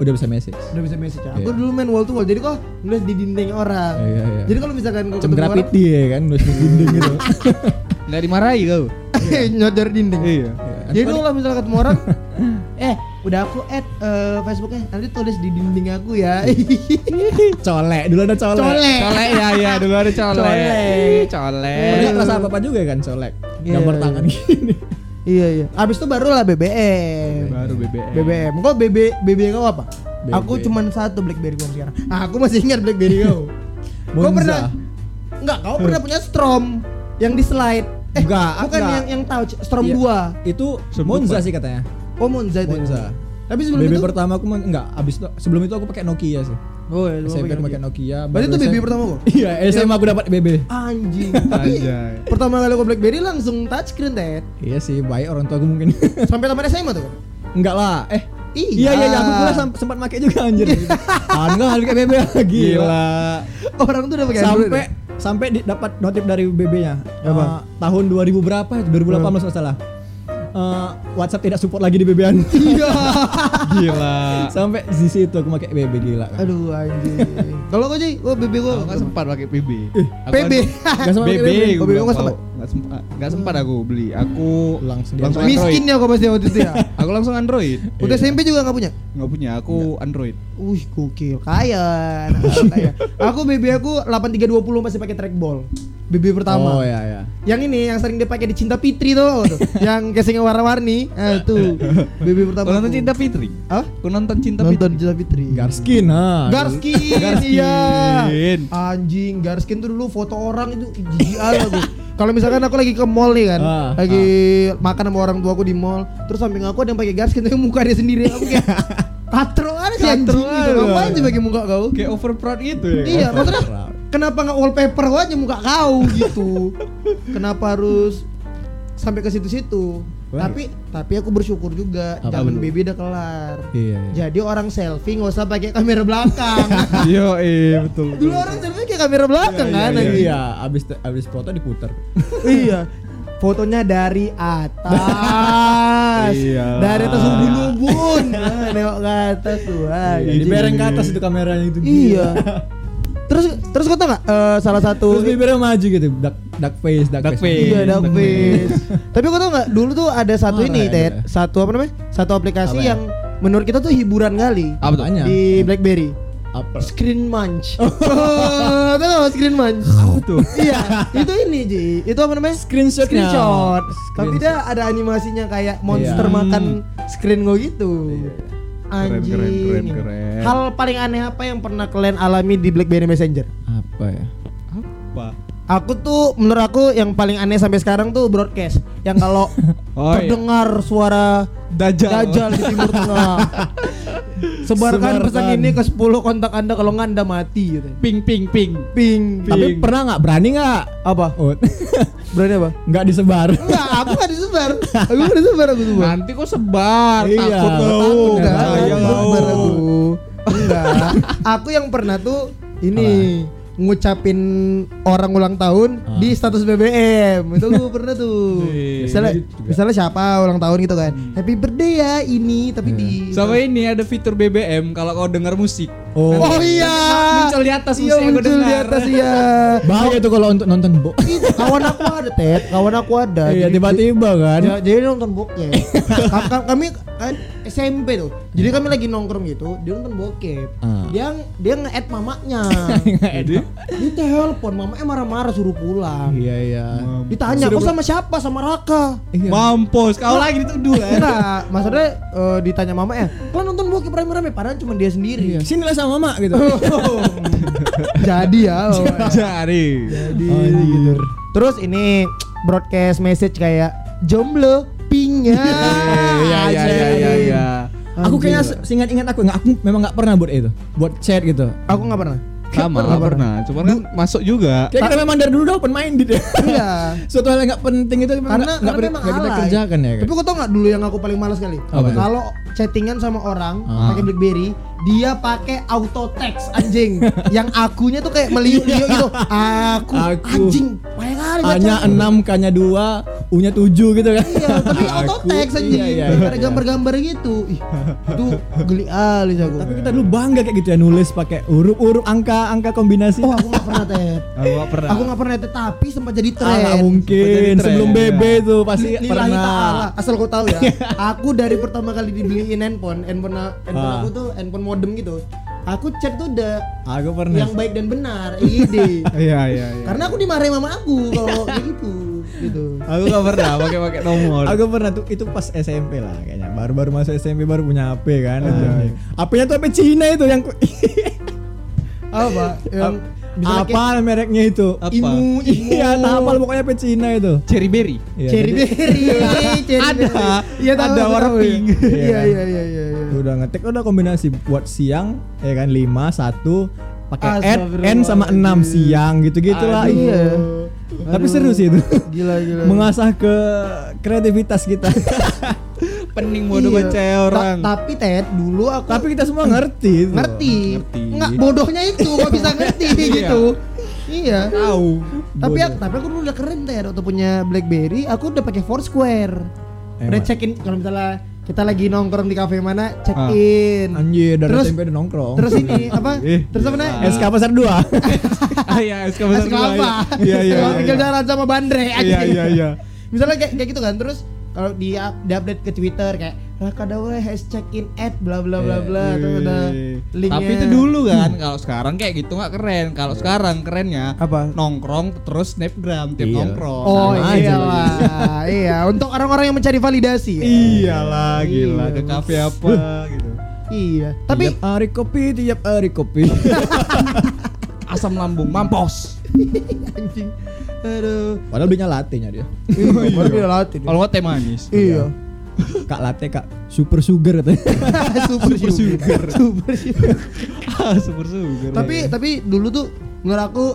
Udah bisa message. Udah bisa message ya. Iya. Aku dulu main wall to wall. Jadi kok nulis di dinding orang. Iya, iya. Jadi kalau misalkan kau ketemu orang, graffiti ya kan, nulis di dinding gitu. *laughs* Nggak dimarahi kau. *laughs* nyodor dinding. Iya. Jadi kalau misalkan ketemu orang, *laughs* eh udah aku add eh, Facebooknya, nanti tulis di dinding aku ya. colek, dulu ada colek. Colek. Colek ya ya dulu ada colek. Colek. Colek. Padahal rasa apa-apa juga kan colek. Iya. Gambar tangan gini. Iya iya. Abis itu barulah BBM. Baru BBM. BBM. Kok BB BB kau apa? BB. Aku cuman satu BlackBerry kau sekarang. Ah, aku masih ingat BlackBerry kau. *laughs* kau pernah? Enggak, kau pernah punya Strom yang di slide. Eh, Enggak, bukan enggak. yang yang tahu Strom Iya. 2. Itu Sebut, Monza sih katanya. Oh, Monza itu. Monza. Tapi sebelum BB itu pertama aku enggak, abis itu sebelum itu aku pakai Nokia sih. Oh, ya, lu SMP pakai pakai Nokia. Nokia. Berarti itu BB pertama kok? Iya, SMA aku dapat BB. Anjing. Tapi *laughs* pertama kali aku BlackBerry langsung touchscreen, Ted. Iya sih, baik orang tua aku mungkin. *laughs* Sampai tamat SMA tuh enggak lah. Eh, Iya. iya iya, iya aku pula sem- sempat pakai juga anjir. *laughs* ah, enggak harus pakai BB lagi. Gila. Orang tuh udah pakai. Sampai ya? sampai dapat notif dari BB-nya. Apa? Eh, tahun 2000 berapa? 2018 kalau salah. Eh, WhatsApp tidak support lagi di BB-an. Iya. *laughs* Gila. sampai di situ aku pakai BB gila. kan. Aduh anjing. Kalau kau Ji, oh BB gua. Aku nggak sempat pakai PB. Aku PB. Nggak sempat BB. BB. gua Oh, BB bilang, nggak sempat? Nggak sempat. Nggak sempat aku beli. Aku Langsung langsung Miskin ya kau pasti waktu itu ya. *laughs* Aku langsung Android. Udah SMP juga nggak punya? Nggak punya. Aku Android. Wih, gokil. Kaya. *laughs* Aku BB aku 8320 masih pakai trackball. BB pertama. Oh ya ya. Yang ini yang sering dipakai di Cinta Fitri tuh, tuh. *laughs* yang casingnya warna-warni. Ah, tuh. BB pertama. Kau nonton aku. Cinta Fitri? Hah? Kau nonton Cinta Nonton Fitri? Cinta Fitri. Garskin ha. Garskin, Garskin. iya. Anjing, Garskin tuh dulu foto orang itu jijik ala gue. Kalau misalkan aku lagi ke mall nih kan, Ah, lagi makan sama orang tua aku di mall, terus samping aku ada yang pakai Garskin tapi muka dia sendiri aku kayak *laughs* katro ada sih Katro gitu. Ngapain sih pakai muka kau? Kayak over proud gitu ya. Iya, maksudnya kenapa nggak wallpaper aja muka kau gitu? kenapa harus sampai ke situ-situ? Wah. Tapi tapi aku bersyukur juga Apa zaman baby udah kelar. Iya. iya. Jadi orang selfie nggak usah pakai kamera belakang. *laughs* Iya, iya betul. Dulu orang selfie kayak kamera belakang kan Iya, anjing. iya, abis abis foto diputar. *laughs* Iya. Fotonya dari atas. Iya. Dari atas ubun-ubun. *laughs* Nengok ke atas tuh. Iya, anjing. dibereng ke atas itu kameranya itu. Iya. Terus terus kau tau nggak eh, salah satu Terus bibirnya maju gitu, dark, dark face, dark, Dark face. face. Iya, dark Dark face. Tapi kau tau nggak dulu tuh ada satu Oh, ini, Ted. Satu apa namanya? Satu aplikasi Apa ya? yang menurut kita tuh hiburan kali Apa tuh? Di BlackBerry. Apa? Screen Munch. Oh, *laughs* tahu nggak Screen Munch? Apa tuh? iya, itu ini Ji. Itu apa namanya? Screenshotnya. Screenshot. Tapi Screenshot. dia ada animasinya kayak monster Iya. makan screen go gitu. Keren, Anjing. keren, keren, keren. Hal paling aneh apa yang pernah kalian alami di BlackBerry Messenger? Apa ya? Apa? Aku tuh menurut aku yang paling aneh sampai sekarang tuh broadcast yang kalau *laughs* Oh, iya. terdengar suara Dajjal. Dajjal di Timur Tengah. *laughs* Sebarkan Sebarkan. pesan ini ke 10 kontak Anda kalau nggak Anda mati gitu. Ping ping ping. Ping. Tapi pernah nggak berani nggak? apa? Oh, *laughs* Berani apa? nggak disebar. Enggak, aku nggak disebar. Aku nggak disebar aku tuh. Nanti kok sebar, Iya. takut Takut tahu kan? Saya Disebar tahu. aku. Enggak. *laughs* Aku yang pernah tuh ini ngucapin orang ulang tahun Ah. di status BBM. Itu gue pernah tuh. Wih, misalnya misalnya siapa ulang tahun gitu kan. Happy birthday ya ini tapi di Sama ini ada fitur BBM kalau kau dengar musik. Oh. Oh iya. Muncul di atas Iya muncul di atas iya. *laughs* Bahaya tuh kalau untuk nonton bo. Itu kawan aku ada Ted, kawan aku ada. Iya tiba-tiba kan. Ya, jadi nonton bokep. *laughs* Ka- kami kan SMP tuh. Jadi kami lagi nongkrong gitu, dia nonton bokep. Ah. Dia dia nge-add mamanya. *laughs* Jadi Dia telepon, mamanya marah-marah suruh pulang. Iya iya. Ditanya, "Kau sama siapa? Sama Raka?" Iya. mampus, kau lagi dituduh kan. Enggak, maksudnya eh, ditanya mamanya, "Kalian nonton bokep rame-rame?" Padahal cuma dia sendiri. Iya. Sinilah sama mama gitu. *laughs* Jadi ya. oh. Jadi. Jadi Oh, gitu. Terus ini broadcast message kayak jomblo pinya. Iya iya iya iya iya. Aku kayaknya se- seingat-ingat aku nggak aku memang nggak pernah buat itu. Buat chat gitu. Aku nggak pernah. Sama, Nggak nggak pernah. Cuman kan masuk juga. Kayak kita memang dari dulu udah open minded ya. Iya. *laughs* Suatu hal yang nggak penting itu memang karena nggak- karena memang nggak kita kerjakan ya. Tapi kau tau nggak dulu yang aku paling malas kali? Kalau chattingan sama orang Ah. pakai BlackBerry, dia pakai auto text anjing. *laughs* yang akunya tuh kayak meliuk-liuk gitu. Aku, Aku. anjing. Banyak kali A-nya bacanya. 6, K-nya 2, U-nya 7 gitu kan. Iya, tapi *laughs* auto text anjing. Iya, iya, Ada iya. gambar-gambar gitu. Ih, itu geli alis aku. Tapi kita dulu bangga kayak gitu ya nulis pakai huruf-huruf angka-angka kombinasi. Oh, aku nggak pernah Ted. Aku nggak pernah. Aku nggak pernah Ted, tapi sempat jadi Ah, tren. nggak mungkin. Jadi tren. Sebelum BB tuh pasti Li- lillahi ta'ala. pernah. Asal kau tahu ya. *laughs* aku dari pertama kali dibeliin handphone, handphone handphone Ah. aku tuh handphone modem gitu. Aku chat tuh udah Aku pernah. yang baik dan benar, ide. *laughs* Iya iya iya. Karena aku dimarahin mama aku kalau *laughs* kayak gitu, gitu. Aku nggak pernah pakai pakai nomor. Aku pernah tuh itu pas SMP lah kayaknya. Baru-baru masuk SMP baru punya HP kan. Ah. HP-nya tuh HP Cina itu yang Apa? Yang bisa pakai apa mereknya itu? Apa? Imu, imu. Iya, tak hafal pokoknya HP Cina itu. Cherry berry. Iya, Cherry berry, *laughs* cherry Ada. Iya tahu, Ada warna ya. pink. *laughs* Iya iya iya iya. iya. Udah ngetik udah kombinasi buat siang ya kan 5 1 pakai add n sama 6 Astagfirullahaladzim. siang gitu-gitu lah. Aduh. Iya. Tapi seru sih itu. Gila gila. *laughs* Mengasah ke kreativitas kita. Pening bodoh Iya. baca Ta- orang. tapi Ted dulu aku Tapi kita semua ngerti itu. ngerti. Ngerti. Nggak bodohnya itu kok bisa ngerti *laughs* gitu. Iya. Tahu. Tapi aku, tapi aku dulu udah keren Ted waktu punya BlackBerry, aku udah pakai Foursquare. Udah Emang? check in kalau misalnya kita lagi nongkrong di kafe mana, check Ah. in. Anjir, dari Terus- SMP udah nongkrong. Terus ini apa? *laughs* Eh, Terus apa nih? SK Pasar 2. Ah iya, SK besar dua, kelapa. Iya iya Cuma iya. tinggal jalan sama bandre Iya iya iya. Misalnya kayak, kayak gitu kan terus kalau di, di update ke Twitter kayak Raka Dawe has check in at bla bla bla bla terus ada linknya. Tapi itu dulu kan, kalau sekarang kayak gitu nggak keren. Kalau sekarang kerennya Apa? nongkrong terus snapgram tiap Iya. nongkrong. Oh Sama aja iya lah, iya untuk orang-orang yang mencari validasi. ya. Iyalah gila Iya. ke kafe apa gitu. Iya, tapi tiap hari kopi, tiap hari kopi. *laughs* Asam lambung mampus. anjing. Aduh. Padahal belinya latte nya dia. *laughs* Iya, baru dia latih. Kalau nggak teh manis. Iya. Kak latte kak super sugar katanya. *laughs* Super sugar. Super sugar. *laughs* Ah, super sugar. Tapi tapi dulu tuh menurut aku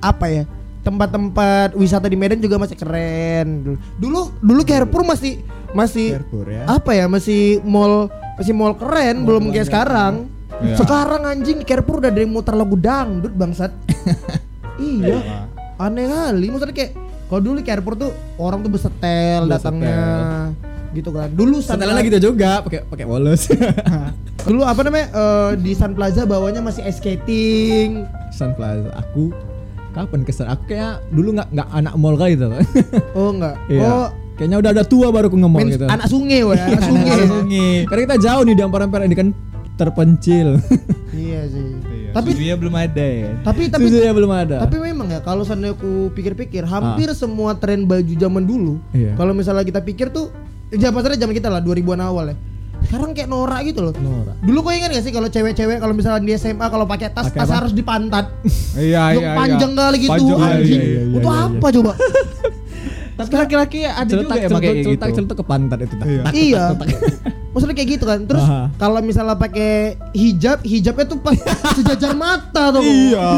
apa ya? Tempat-tempat wisata di Medan juga masih keren. Dulu dulu, dulu Carrefour masih masih Carrefour ya. apa ya? Masih mall masih mall keren, belum kayak sekarang. Iya. Sekarang anjing Carrefour udah dari muter lagu dangdut bangsat. iya. Aneh kali. Maksudnya kayak kalau dulu Carrefour tuh orang tuh bersetel Bersetel. datangnya gitu kan. Dulu Sun Setelah gitu juga pakai pakai polos. *laughs* dulu apa namanya eh, di Sun Plaza bawahnya masih ice skating. Sun Plaza. Aku kapan kesan? Aku kayak dulu nggak nggak anak mall kali itu. *laughs* Oh enggak. Iya. Oh Kayaknya udah ada tua baru aku nge-mall men- gitu. anak sungai wah, anak *laughs* Iya, sungai. anak sungai. Karena kita jauh nih di amparan ini kan terpencil. iya sih. Tapi Tapi belum ada ya. tapi tapi Susunya belum ada. tapi memang ya kalau seandainya aku pikir-pikir hampir semua tren baju zaman dulu Ah. Iya. kalau misalnya kita pikir tuh ya maksudnya zaman kita lah 2000-an awal ya. Sekarang kayak norak gitu loh. Norak. Dulu kau ingat gak sih kalau cewek-cewek kalau misalnya di SMA kalau pakai tas Pakai tas apa? harus dipantat. *laughs* Iya Yang panjang kali gitu Panjang, iya, anjing. iya, iya, Itu iya, iya. apa coba? *laughs* Tapi laki-laki ada juga kayak celetuk gitu. celetuk ke pantat itu. tak, Iya. *laughs* Iya. Maksudnya kayak gitu kan. Terus kalau misalnya pakai hijab, hijabnya tuh pas *laughs* sejajar mata tuh.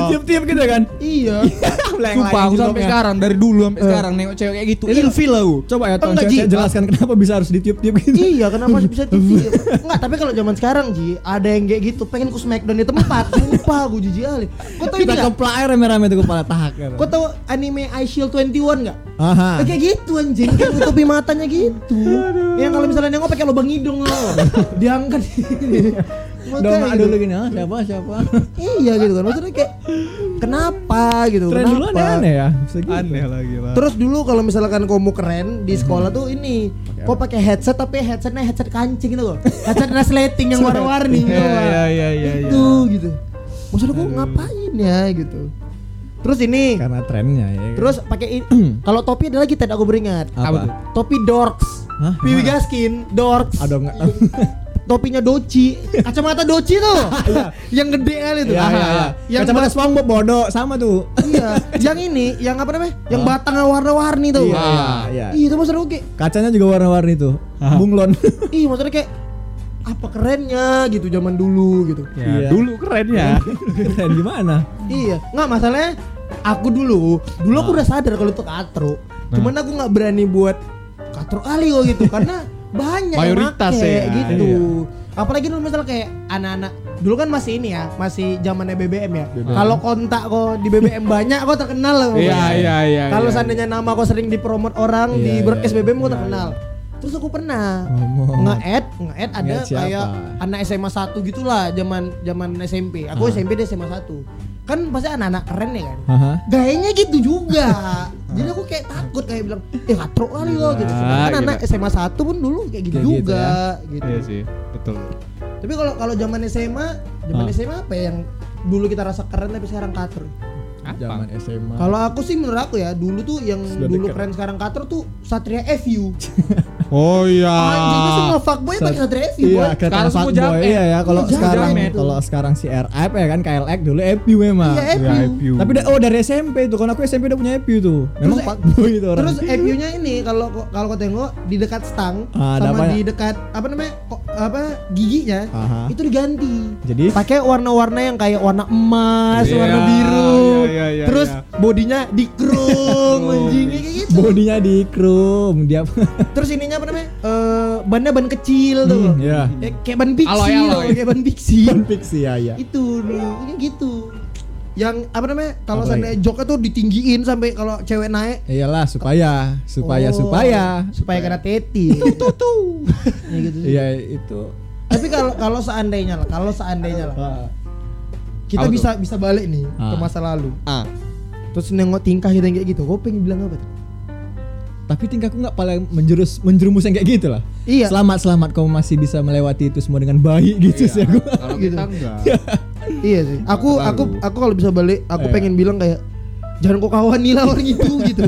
Tiap-tiap gitu kan. Iya. *laughs* Sumpah aku sampai sekarang dari dulu sampai sekarang nengok cewek kayak gitu. Itu- Ilfil aku. Coba ya tolong jelaskan kenapa bisa harus ditiup-tiup gitu. iya, kenapa bisa *laughs* TV? Enggak, tapi kalau zaman sekarang Ji, ada yang kayak gitu, pengen ku smackdown di tempat. Sumpah aku jijik kali. Kau tahu Kita keplak rame-rame tuh kepala tahak. gitu. Kau tahu anime I Shield 21 enggak? Aha. Kayak gitu anjing, kayak nutupi matanya gitu. Yang kalau misalnya nengok pakai lubang hidung loh. Diangkat. *laughs* Dong Makanya dulu gitu. gini, ah, siapa siapa. Iya gitu kan. Maksudnya kayak kenapa gitu? Tren dulu kenapa? aneh-aneh ya. Bisa gitu. Aneh lagi lah. Terus dulu kalau misalkan kau mau keren di sekolah tuh ini, kau pakai headset tapi headsetnya headset kancing gitu loh. Headset resleting yang warna-warni gitu. Iya iya iya iya. iya. Itu gitu. Maksudnya kau ngapain ya gitu. Terus ini, Karena trennya ya. terus pakai ini. *clears throat* kalau topi ada lagi tidak aku beringat. Apa tuh? Topi dorks. Hah? Piwi Gaskin, dorks. Aduh enggak. *laughs* Topinya Doci, kacamata Doci tuh, *laughs* yang gede kali tuh. Iya iya iya. Yang Kacamata SpongeBob bodoh sama tuh. iya, yang ini, yang apa namanya? Yang batangnya warna-warni tuh. Iya Ah. iya iya. Iya, itu maksudnya oke. Kacanya juga warna-warni tuh. Bunglon. *laughs* Ih, maksudnya kayak apa kerennya gitu zaman dulu gitu. Ya, Iya. dulu keren ya. Keren gimana? Iya, nggak masalahnya aku dulu, dulu aku udah sadar kalau itu katro. Cuman aku nggak berani buat katro kali kok gitu karena *laughs* banyak Mayoritas yang make, ya. gitu. Apalagi dulu misalnya kayak anak-anak dulu kan masih ini ya, masih zamannya BBM ya. Kalau kontak kok di BBM *laughs* banyak kok terkenal loh. Iya iya iya. Kalau iya. seandainya nama kok sering dipromot orang di Iya, broadcast iya, BBM kok terkenal. Terus aku pernah nge-add, nge-add ada kayak anak SMA 1 gitulah zaman zaman SMP. Aku Ah. SMP dia SMA 1. Kan pasti anak-anak keren ya kan. Haha. Gayanya gitu juga. Jadi aku kayak takut kayak bilang, "Eh, katro kali lo" gitu. Ah, gitu. anak SMA 1 pun dulu kayak gitu Kayak gitu juga gitu. Iya sih, betul. Tapi kalau kalau zaman SMA, zaman Ah. SMA apa ya yang dulu kita rasa keren tapi sekarang katro? Zaman SMA. Kalau aku sih menurut aku ya, dulu tuh yang Sudah dulu dekat. keren sekarang katro tuh Satria FU. *laughs* Oh iya. Anjingnya semua fuckboy pakai Satria FU. Iya, Sekarang semua fuckboy. jamet. Iya ya, kalau Iya, sekarang kalau sekarang si RF ya kan KLX dulu EPU memang. Iya, Ya, FU. FU. Tapi oh dari SMP tuh, kan aku SMP udah punya EPU tuh. Memang fuckboy itu orang. Terus FU-nya ini kalau kalau kau tengok di dekat stang Ah, ada sama apa ya? di dekat apa namanya kok apa giginya Aha. itu diganti. Jadi Pakai warna-warna yang kayak warna emas, Iya, warna biru. iya, iya, iya, Terus bodinya di chrome *laughs* anjing kayak gitu. bodinya di chrome dia. *laughs* Terus ininya apa namanya? Eh bannya ban kecil tuh. Hmm, iya. Ya, kayak ban pixie kayak ban pixie. Kan fiksi ya ya. itu dulu gitu. Yang apa namanya? Kalau seandainya joknya tuh ditinggiin sampai kalau cewek naik Iyalah supaya supaya Oh, supaya supaya kena teti. *laughs* Tuh tuh. Ya gitu sih. Iya itu. Tapi kalau kalau seandainya lah, kalau seandainya lah, Ah. kita Apa bisa bisa balik nih ke Ah. masa lalu. Ah. Terus nengok tingkah kita yang kayak gitu, kau pengen bilang apa tuh? Tapi tingkahku nggak paling menjurus menjerumus yang kayak gitu lah. Iya. Selamat selamat kau masih bisa melewati itu semua dengan baik gitu sih aku. Kalau Gitu. kita enggak. *laughs* Iya sih. Aku aku aku kalau bisa balik, aku Iya. pengen bilang kayak jangan kau kawani lah orang *laughs* itu gitu.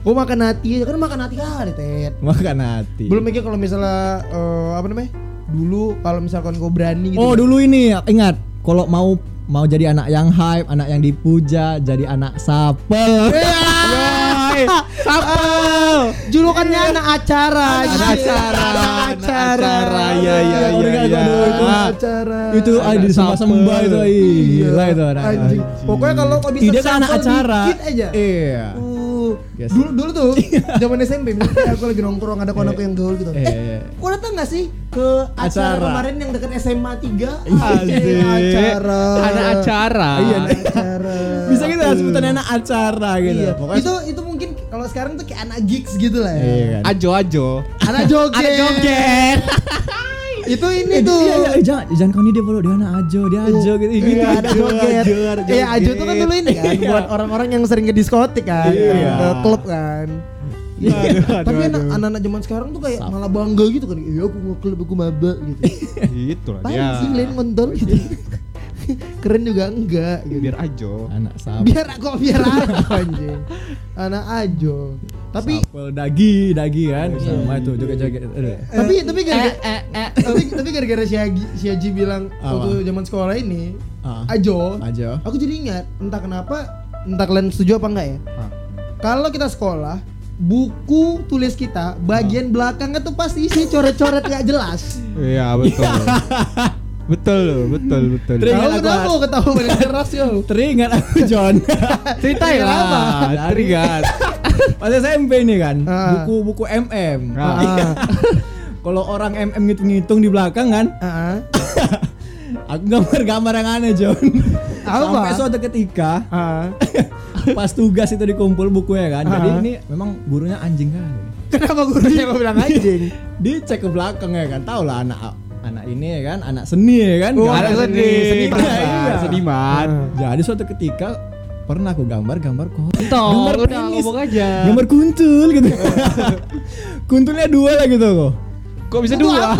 Kau makan hati aja kan makan hati kali, Ted. Makan hati. Belum mikir kalau misalnya eh, apa namanya? Dulu kalau misalkan kau berani gitu. Oh dulu ini ingat kalau mau mau jadi anak yang hype, anak yang dipuja, jadi anak sapel. *laughs* Sapel. Julukannya anak acara. Anak anjing. acara, Anak acara. iya, iya, iya, iya. tahu itu Ah. acara. itu ah, di sembah sembah itu Iya. gila itu. Pokoknya kalau kau bisa kan anak acara. Iya. Uh, Yes. dulu dulu tuh *laughs* zaman SMP misalnya aku lagi nongkrong ada kawan aku yang gaul gitu. Iya, Eh, iya. kau datang gak sih ke acara, Acara. kemarin yang dekat SMA 3? Asik. acara. Ada acara. Iya, acara. Bisa gitu lah sebutan anak acara gitu. Iya. Pokoknya Itu itu mungkin kalau sekarang tuh kayak anak gigs gitu lah ya. Iya kan. Ajo ajo. Anak joget. Anak joget. *laughs* itu ini Eh, tuh. Iya, iya, eh, jangan jangan kau ini dia follow dia anak ajo, dia ajo gitu. gitu. Iya, ada joget. Iya, Ajo tuh kan dulu ini kan buat orang-orang yang sering ke diskotik kan, Iya. ke klub kan. Tapi anak- anak-anak zaman sekarang tuh kayak malah bangga gitu kan. Iya, aku mau klub aku maba gitu. Gitu lah dia. sih lain kontol gitu. Keren juga enggak gitu. Biar ajo. Anak sapel. Biar kok biar apa anjing. Anak Ajo. Tapi Sapel dagi, dagi kan sama itu joget-joget. Aduh. tapi tapi gara-gara Eh, tapi tapi gara-gara si Haji si Haji bilang Apa? waktu zaman sekolah ini Ah. Ajo Ajo. Aku jadi ingat, entah kenapa, entah kalian setuju apa enggak ya. Ah. Kalau kita sekolah, buku tulis kita bagian belakangnya tuh pasti isi coret-coret gak jelas. Iya betul. betul loh, betul betul. Teringat aku- kenapa ketawa paling keras yo? Teringat aku John. *laughs* Ceritain lah. Teringat. Pas SMP nih kan, Ah. buku-buku MM. Ah. Ah, *laughs* Kalau orang MM ngitung-ngitung di belakang kan, ah, *laughs* aku gambar-gambar yang aneh John. Apa? Sampai suatu ketika *laughs* pas tugas itu dikumpul bukunya kan. Jadi ini memang gurunya anjing kan. Kenapa gurunya mau bilang anjing? Dicek ke belakang ya kan, tau lah anak anak ini ya kan, anak seni ya kan. Oh, Gambar anak seni, seniman, Iya, iya. seniman. Jadi suatu ketika pernah aku gambar-gambar kok. Toh, Gambar udah penis. ngomong aja. Gambar kuntul gitu. *laughs* Kuntulnya dua lah gitu kok. Kok bisa dua?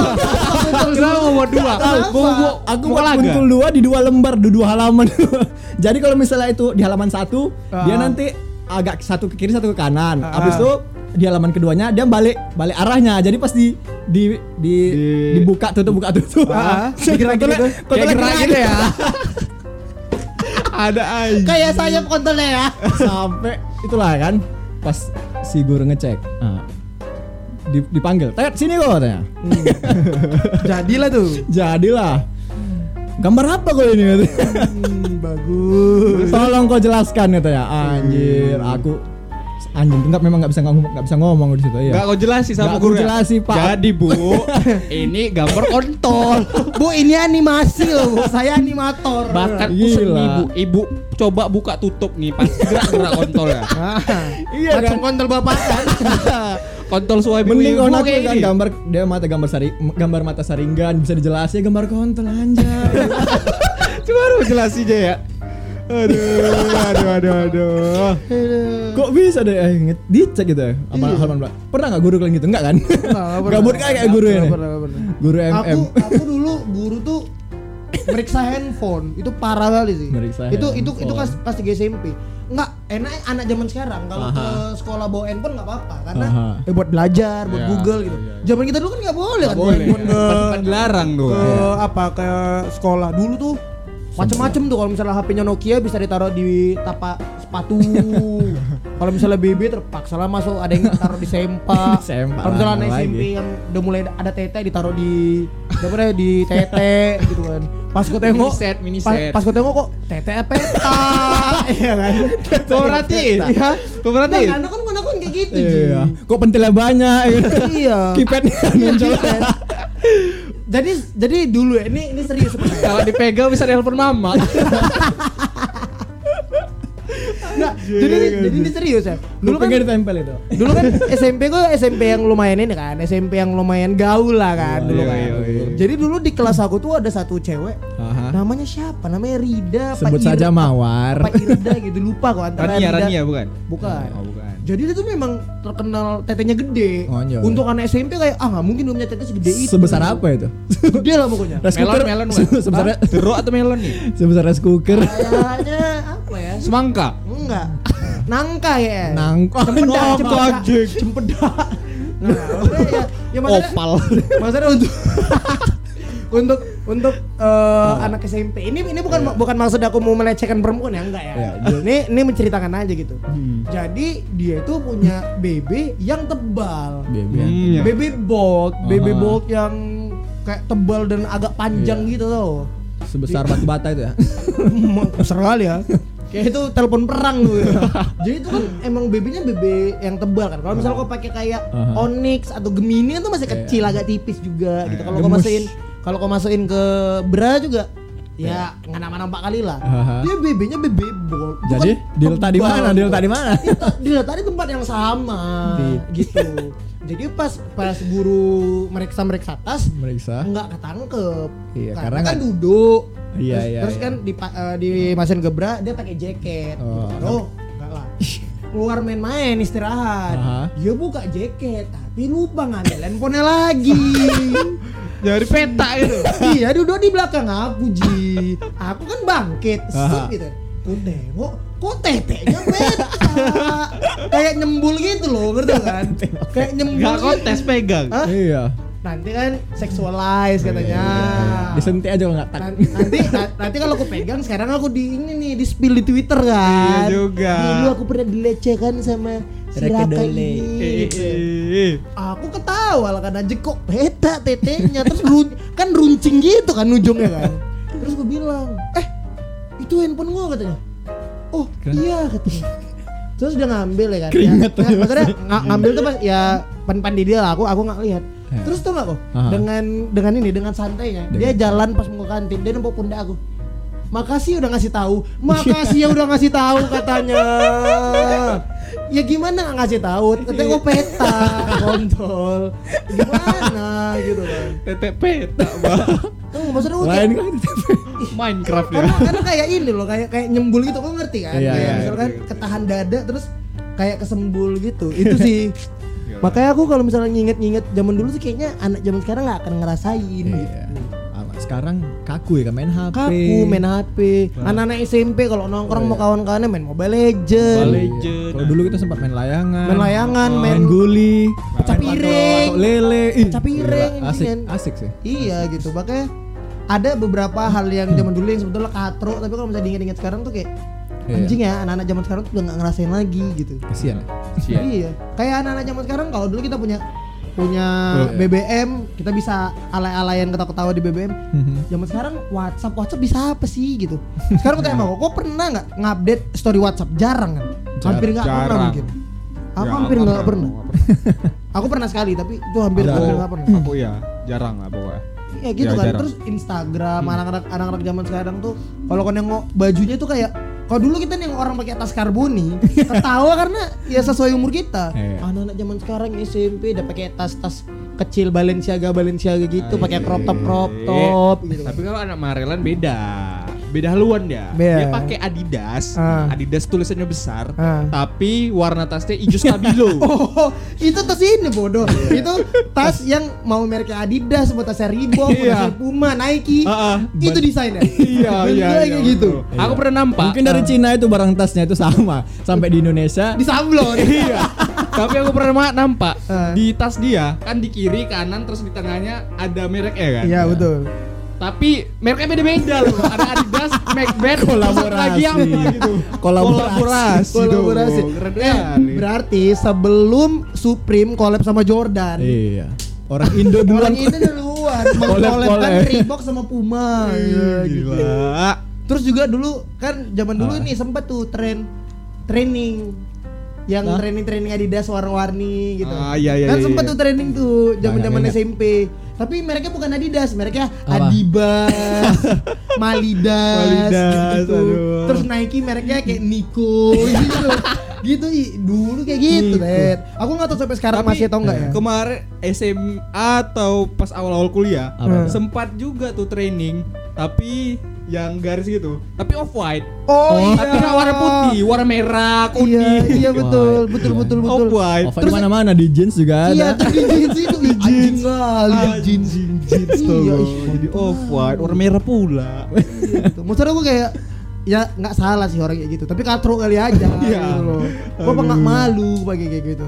Kenapa mau buat dua? Buat Aku mau buat laga? kuntul dua di dua lembar, di dua halaman. *laughs* Jadi kalau misalnya itu di halaman satu, dia Ah. nanti agak satu ke kiri satu ke kanan. Ah. Habis itu di halaman keduanya dia balik balik arahnya. Jadi pas di di, di Di- dibuka tutup buka tutup. Ah, *laughs* Kontolnya- digerak gitu. kontolnya Kayak gerak gitu ya. Ada aja. Kayak sayap kontolnya ya. *laughs* Sampai itulah kan pas si guru ngecek. Di- dipanggil, "Tet, sini kok," katanya. *laughs* Jadilah tuh. Jadilah. Gambar apa kok ini? Hmm, bagus. Tolong kau jelaskan katanya. Anjir, aku anjing enggak memang nggak bisa ngomong nggak bisa ngomong di situ Enggak ya. kau jelasin sama guru. ya? jelasin, Pak. Jadi, Bu, *laughs* ini gambar kontol. Bu, ini animasi loh, Bu. Saya animator. Bahkan seni, Bu. Ibu coba buka tutup nih pas gerak-gerak kontol ya. *laughs* Ah, Iya macam kan? kontol bapak kan. *laughs* Kontol suami Mending ibu aku kan gambar dia mata gambar sari gambar mata saringan bisa dijelasin gambar kontol anjay. Cuma harus jelasin aja ya. Aduh, aduh, aduh, aduh. Kok bisa deh eh, nge- dicek gitu ya sama Iya. halaman belakang. Pernah nggak guru kalian gitu? Enggak kan? Nggak pernah. Gabut kayak kayak guru ini. pernah, pernah. Guru MM. Aku aku dulu guru tuh meriksa handphone itu parah kali sih. Meriksa itu itu itu handphone. pas pas 3 SMP. Enggak, enak anak zaman sekarang kalau Aha. ke sekolah bawa handphone nggak apa-apa karena Aha. eh, buat belajar, buat Iya, Google gitu. iya, iya. Zaman kita dulu kan nggak boleh kan bawa boleh. handphone ke dilarang tuh. ke apa ke sekolah dulu tuh macem-macem tuh kalau misalnya HP-nya Nokia bisa ditaruh di tapak sepatu *laughs* kalau misalnya BB terpaksa lah masuk ada yang taruh di sempak Di *laughs* sempak kalau misalnya anak. SMP yang udah mulai ada tete ditaruh di apa namanya, di tete gitu kan pas gue tengok Mini set, mini pas, set. pas gue tengok kok tete *laughs* peta iya kan perhatiin? Iya. Kau perhatiin? Nah, anak kan anak kan kayak gitu. Iya. Kok pentilnya banyak? iya Keypadnya muncul. Jadi jadi dulu ya ini ini serius sebenarnya Kalau dipegang bisa nelpon mama. *laughs* Nggak, jadi jadi ini serius ya. Dulu kan ditempel itu. dulu kan SMP gue SMP yang lumayan ini kan, SMP yang lumayan gaul lah kan Iya, dulu iya, kan. iya, iya. Jadi dulu di kelas aku tuh ada satu cewek, Aha. namanya siapa? Namanya Rida. Sebut Ir- saja Mawar. Apa Irda gitu lupa kok antara Rania, Rida- Rania bukan? Bukan. Oh, bukan. Jadi dia tuh memang terkenal tetenya gede. Oh, iya. Untuk anak SMP kayak ah nggak mungkin dia punya tete segede itu. Sebesar apa itu? Gede lah pokoknya. Rice Melon, cooker. melon? Sebesar Jeruk atau melon nih? sebesar rice cooker. Kayaknya apa ya? Semangka. Enggak. Nangka ya. Nangka. Cempedak, Nangka. cempedak, cempedak. Nah, ya, ya maksudnya, Opal. maksudnya untuk *laughs* untuk untuk eh, anak SMP ini ini bukan bukan maksud aku mau melecehkan perempuan ya enggak ya. Iya, ini ini menceritakan aja gitu. Hmm. Jadi dia itu punya BB yang tebal. Baby. Hmm, ya. BB bolt, BB Aha. bolt yang kayak tebal dan agak panjang gitu loh. Sebesar batu bata itu ya. *laughs* Besar kali ya. Kayak itu telepon perang tuh. *laughs* Jadi itu kan emang BB-nya BB yang tebal kan. Kalau misalnya kau pakai kayak Aha. Onyx atau Gemini itu masih Iya. kecil agak tipis juga gitu. Kalau kau masukin kalau kau masukin ke bra juga ya nggak nampak-nampak kali lah. Dia BB-nya BB. Itu Jadi kan diletak di tebal. mana? Diletak di mana? *laughs* Itu diletak di tempat yang sama Di- gitu. Jadi pas pas guru meriksa meriksa tas Meriksa. nggak ketangkep Iya, karena, karena kan duduk Iya, terus, iya, terus iya. kan di uh, di mesin gebra dia pakai jaket Oh. gitu. oh enggak lah *laughs* keluar main-main istirahat Aha. dia buka jaket tapi lupa ngambil handphonenya lagi *laughs* Dari peta gitu. iya duduk di belakang aku ji aku kan bangkit set gitu aku tengok kok tetenya peta kayak nyembul gitu loh ngerti kan kayak nyembul Gak gitu. kontes pegang. Hah? Iya. nanti kan sexualize katanya. Disentik aja kalau nggak tak. Nan- nanti na- nanti kalau aku pegang sekarang aku di ini nih di spill di Twitter kan. Iya juga. Dulu aku pernah dilecehkan sama si Raka Raka Dole. ini. Eh, Aku ketawa lah kan anjing kok beta tetenya terus run- kan runcing gitu kan ujungnya kan. Terus gue bilang, "Eh, itu handphone gua katanya." Oh, iya katanya. Terus dia ngambil ya kan. Keringat ya, ya, maksudnya nga- ngambil tuh pas ya pan-pan di dia lah aku aku nggak lihat. Ya. Terus tuh nggak kok dengan dengan ini dengan santainya dia jalan pas mau kantin dia nempok pundak aku. Makasih udah ngasih tahu. Makasih ya udah ngasih tahu katanya. Ya gimana ngasih tahu? Gue peta, kontol. Gimana gitu kan? Tetek peta, Bang. Tuh maksudnya gue Lain kan. Minecraft ya. karena, karena kayak ini loh, kayak kayak nyembul gitu, kau ngerti kan? Iya, kayak iya, misalkan ngerti. ketahan dada terus kayak kesembul gitu. Itu sih. *laughs* Makanya aku kalau misalnya nginget-nginget zaman dulu sih kayaknya anak zaman sekarang nggak akan ngerasain Iya. gitu. Sekarang kaku ya kan main HP. Kaku main HP. Anak-anak SMP kalau nongkrong mau kawan-kawannya main Mobile Legend. Mobile Iya. Legend. Kalau dulu kita sempat main layangan. Main layangan, main, main guli, pecah piring. lele. Pecah piring, gila, Asik, kan. asik sih. Iya gitu. Makanya ada beberapa hal yang zaman dulu yang sebetulnya katro tapi kalau misalnya diinget-inget sekarang tuh kayak Iya. anjing ya anak-anak zaman sekarang tuh udah nggak ngerasain lagi gitu. Kasihan ya. Siap. Iya. Kayak anak-anak zaman sekarang kalau dulu kita punya punya Oh, iya. BBM, kita bisa alay-alayan ketawa-ketawa di BBM. Mhm. Zaman sekarang WhatsApp WhatsApp bisa apa sih gitu. Sekarang aku tanya kok, kok pernah nggak ngupdate story WhatsApp? Jarang kan? Hampir nggak pernah mungkin. Aku Ya, hampir nggak pernah. *laughs* Aku pernah sekali tapi itu hampir nggak pernah. Aku ya, jarang lah pokoknya. Iya gitu Ya, kan. jarang. Terus Instagram anak-anak anak-anak zaman sekarang tuh kalau kau nengok bajunya tuh kayak kalau dulu kita yang orang pakai tas karboni *laughs* ketawa karena ya sesuai umur kita. Iya. Anak-anak zaman sekarang SMP udah pakai tas-tas kecil Balenciaga Balenciaga gitu, pakai crop top crop top gitu. Tapi kalau anak Marelan beda. Beda haluan dia. Beda. Dia pakai Adidas. Ah. Adidas tulisannya besar, Ah. tapi warna tasnya hijau stabilo. *laughs* Oh, itu tas ini bodoh. itu tas yang mau mereknya Adidas, mau tasnya Reebok, mau Iya. tasnya Puma, Nike. Ah, ah. Itu desainnya. *laughs* Iya, iya, iya, kayak gitu. betul. Aku pernah nampak. Mungkin dari Cina itu barang tasnya itu sama sampai di Indonesia. Di sablon. *laughs* iya. Tapi aku pernah nampak Ah. di tas dia kan di kiri kanan terus di tengahnya ada mereknya kan. Iya, betul. Tapi mereknya beda-beda loh. Ada Adidas, Macbeth, Kolaborasi. lagi apa gitu. Kolaborasi. Kolaborasi. dong. Keren Eh, berarti sebelum Supreme collab sama Jordan. Iya. Orang Indo duluan. Orang ini duluan *laughs* Collab, collab. Reebok sama Puma. Iya, gitu. Gila. Terus juga dulu kan zaman dulu Ah. ini sempat tuh tren training yang training-training Adidas warna-warni gitu. Ah, iya, iya, kan iya, sempat iya. tuh training tuh zaman-zaman SMP. Tapi mereknya bukan Adidas, mereknya Apa? Adibas, *laughs* Malidas, Malidas, gitu. aduh. Terus Nike mereknya kayak Nico *laughs* gitu. gitu dulu kayak gitu, Ted. Aku nggak tahu sampai sekarang masih atau enggak ya. Kemarin SMA atau pas awal-awal kuliah Apa? sempat juga tuh training tapi yang garis gitu tapi off white Oh, iya. tapi nggak warna putih warna merah Iya, kuning iya betul, Wah, betul, iya. betul, off betul. white Off di mana-mana di jeans juga Iya, ada. tapi jeans itu ih, anjing kali jeans. jeans tuh. iya jadi off white warna merah pula Gitu. Maksudnya aku kayak ya nggak salah sih orang kayak gitu, tapi katro kali aja Iya. gitu loh. Gua apa nggak malu pakai kayak gitu.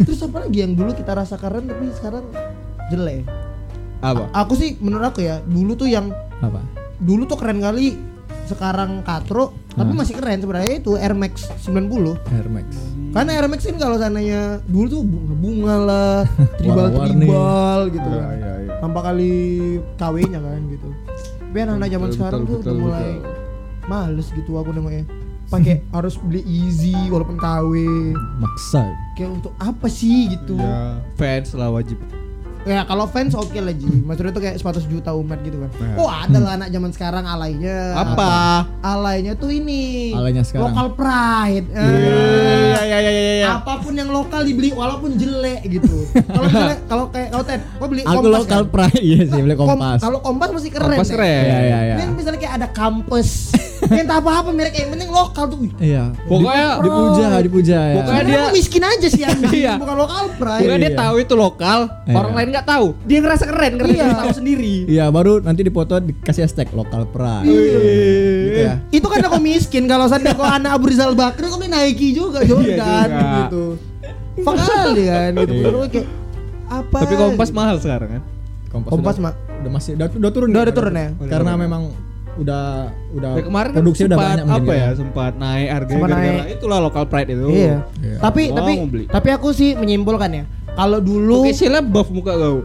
Terus apa lagi yang dulu kita rasa keren tapi sekarang jelek. apa Aku sih menurut aku ya, dulu tuh yang Apa? Dulu tuh keren kali sekarang katro tapi Nah. masih keren sebenarnya itu Air Max 90 Air Max. karena Air Max kan kalau seandainya dulu tuh bunga-bunga lah *laughs* tribal Warna-warni. tribal gitu kan iya, iya. tanpa kali KW-nya kan gitu tapi anak-anak zaman Betul, sekarang betul, tuh udah betul, mulai betul. males gitu aku nengoknya pakai *laughs* harus beli easy walaupun KW Maksa. kayak untuk apa sih gitu ya fans lah wajib ya kalau fans oke lah Ji maksudnya tuh kayak 100 juta umat gitu kan Nah. oh ada lah anak zaman sekarang alaynya apa alaynya tuh ini Alaynya sekarang. local pride Eh, iya iya iya iya iya apa pun yang lokal dibeli walaupun jelek gitu. Kalau *laughs* kalau kayak kau Ted, kau beli Aku kompas lokal kan? pride iya sih beli Kom- kompas. Kalau kompas masih keren. Kompas keren. Iya iya iya. Ini misalnya kayak ada kampus. *laughs* tak apa-apa merek yang penting lokal tuh. Iya. Pokoknya- Di- dipuja, dipuja ya. Pokoknya dia- miskin aja sih anjing, Iya. bukan lokal pride. Pokoknya dia Iya. tahu itu lokal, Iya. orang lain nggak tahu. Dia ngerasa keren karena Iya. dia tahu sendiri. Iya, baru nanti dipoto dikasih hashtag lokal pride. Iya. Gitu ya. Itu kan aku miskin kalau saya kau anak Abu Rizal Bakri kau beli Nike juga Jordan Iya gitu. Fakali kan gitu. Iya. Kayak apa? Tapi kompas mahal sekarang kan? Kompas, Kompas udah, mah udah masih udah, udah turun Udah- udah turun ya? karena memang udah udah Ya, kemarin kan produksi udah banyak apa ya kan. sempat naik harga Sempat gara-gara naik. itulah local pride itu. Iya. Iya. Tapi Oh, tapi tapi aku sih menyimpulkan ya. Kalau dulu Oke, sila buff muka kau.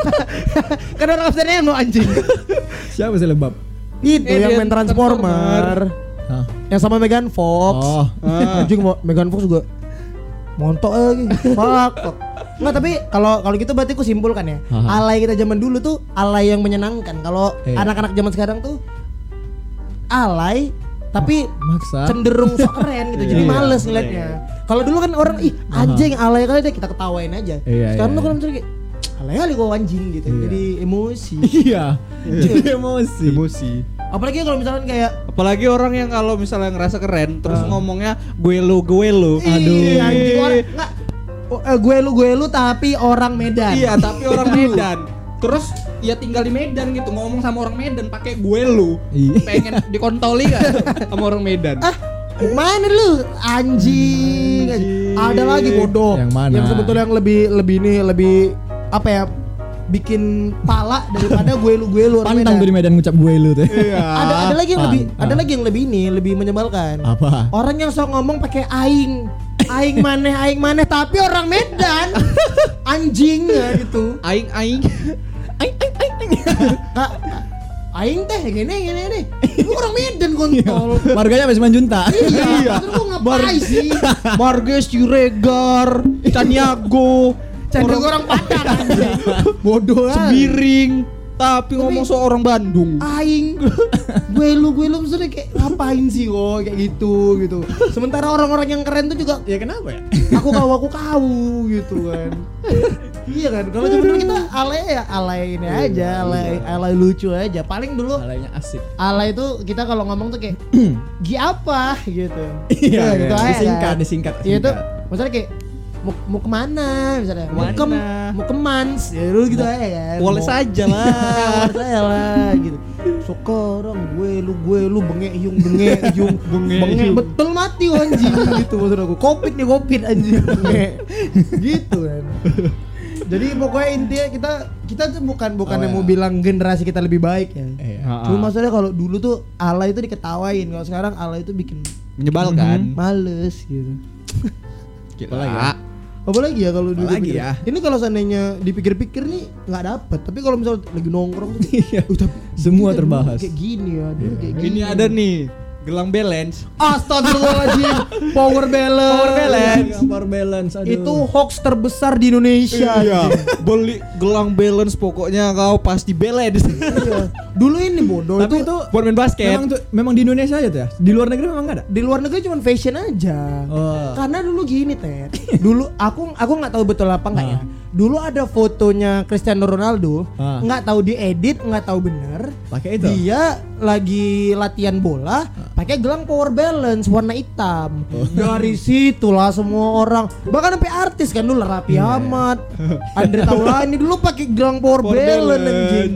*laughs* kan orang absennya mau anjing. *laughs* siapa sih lebab Itu Eh, yang main Transformer. Hah? Yang sama Megan Fox. Oh. Ah. Anjing mau Megan Fox juga montok lagi. Fuck. fuck. Nggak tapi kalau kalau gitu berarti aku simpulkan ya. Aha. Alay kita zaman dulu tuh alay yang menyenangkan. Kalau Iya. anak-anak zaman sekarang tuh alay tapi maksa cenderung sok *laughs* keren gitu jadi Iya. males ngeliatnya kalau dulu kan orang ih anjing alay kali deh kita ketawain aja Iya, sekarang iya, tuh kan iya. misalnya kayak alay kali kok anjing gitu Iya. jadi emosi *laughs* iya jadi emosi Emosi. apalagi kalau misalkan kayak Apalagi orang yang kalau misalnya ngerasa keren terus ngomongnya gue lu gue lu. Ih, anjing orang nggak oh, eh, gue lu gue lu tapi orang Medan Iya, tapi orang Medan. Terus ya tinggal di Medan gitu ngomong sama orang Medan pakai gue lu. Iya. Pengen dikontoli kan sama orang Medan. ah mau mana lu anjing, Anjing. ada lagi bodoh Yang mana? yang sebetulnya yang lebih lebih ini lebih apa ya bikin pala daripada gue lu gue lu pantang tuh di Medan. Ngucap gue lu tuh Iya. ada ada lagi yang lebih ada lagi yang lebih ini lebih menyebalkan apa orang yang sok ngomong pakai aing aing maneh aing maneh tapi orang Medan *laughs* anjing ya gitu aing aing Kak, aing teh gini gini nih itu orang Medan kontol marganya masih manjunta. Iya terus gua ngapain sih? *laughs* Marges Siregar, Caniago, canda orang Padang anjing. *laughs* Bodoh Sebiring, tapi ngomong seorang Bandung. aing *laughs* gue lu gue lu maksudnya kayak ngapain sih kok kayak gitu gitu. Sementara orang-orang yang keren tuh juga ya kenapa ya? Aku kau aku kau gitu kan. Iya kan? Kalau zaman kita alay ya alay ini aja alay alay lucu aja. Paling dulu Alainya asik. alay itu kita kalau ngomong tuh kayak *clears throat* gi apa? gitu. Iya, gitu iya. aja Disingkat, kan. disingkat, iya itu disingkat. maksudnya kayak mau, mau ke mana misalnya mau ke Ke mana? mau ke Mans ya dulu gitu aja kan Boleh saja lah. Saja lah gitu sekarang gue lu gue lu bengek yung bengek yung *laughs* Bengek yung. betul mati anjing *laughs* gitu maksud aku covid nih covid anjing bengek *laughs* gitu kan jadi pokoknya intinya kita kita tuh bukan bukan Oh, yang ya. mau bilang generasi kita lebih baik ya Iya. Cuma maksudnya kalau dulu tuh ala itu diketawain, kalau sekarang ala itu bikin Menyebalkan. males gitu. Gila. Apalagi ya kalau dulu Apalagi ya? Ini kalau seandainya dipikir-pikir nih nggak dapet, tapi kalau misalnya lagi nongkrong tuh *laughs* Iya. "Oh, tapi Semua terbahas. Kayak gini ya, dulu kayak gini. Ini ada nih gelang balance. Astagfirullahaladzim *laughs* Power balance Power balance. power balance aduh. Itu hoax terbesar di Indonesia Iya. Beli gelang balance pokoknya kau pasti balance. Iya. Dulu ini bodoh tapi itu, itu Buat main basket. memang tuh memang di Indonesia aja tuh ya di luar negeri memang nggak ada Di luar negeri cuma fashion aja Oh. Karena dulu gini Ted *laughs* Dulu aku aku nggak tahu betul apa enggak ya Dulu ada fotonya Cristiano Ronaldo Ah. nggak tahu diedit nggak tahu bener pakai itu Dia lagi latihan bola pakai gelang power balance warna hitam. Dari situlah semua orang. Bahkan sampai artis kan dulu Raffi Ahmad, Andre Taulani dulu pakai gelang power, Power balance, balance. anjing.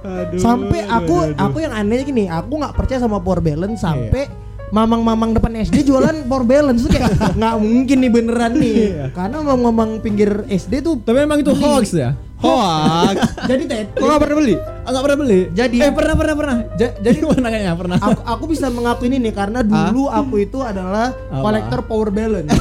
Aduh, Sampai aku aduh. aku yang aneh gini, aku nggak percaya sama power balance. Sampai mamang-mamang depan SD jualan *laughs* power balance. Tuh kayak nggak mungkin nih beneran nih. Karena mamang-mamang pinggir SD tuh tapi memang itu hoax ya Hoax. jadi Ted Kok nggak pernah beli? Ah, nggak pernah beli Jadi- eh pernah pernah pernah Ja- jadi *laughs* pernah kayaknya pernah aku, aku bisa mengakui ini nih karena dulu aku itu adalah Apa? kolektor power balance. *laughs*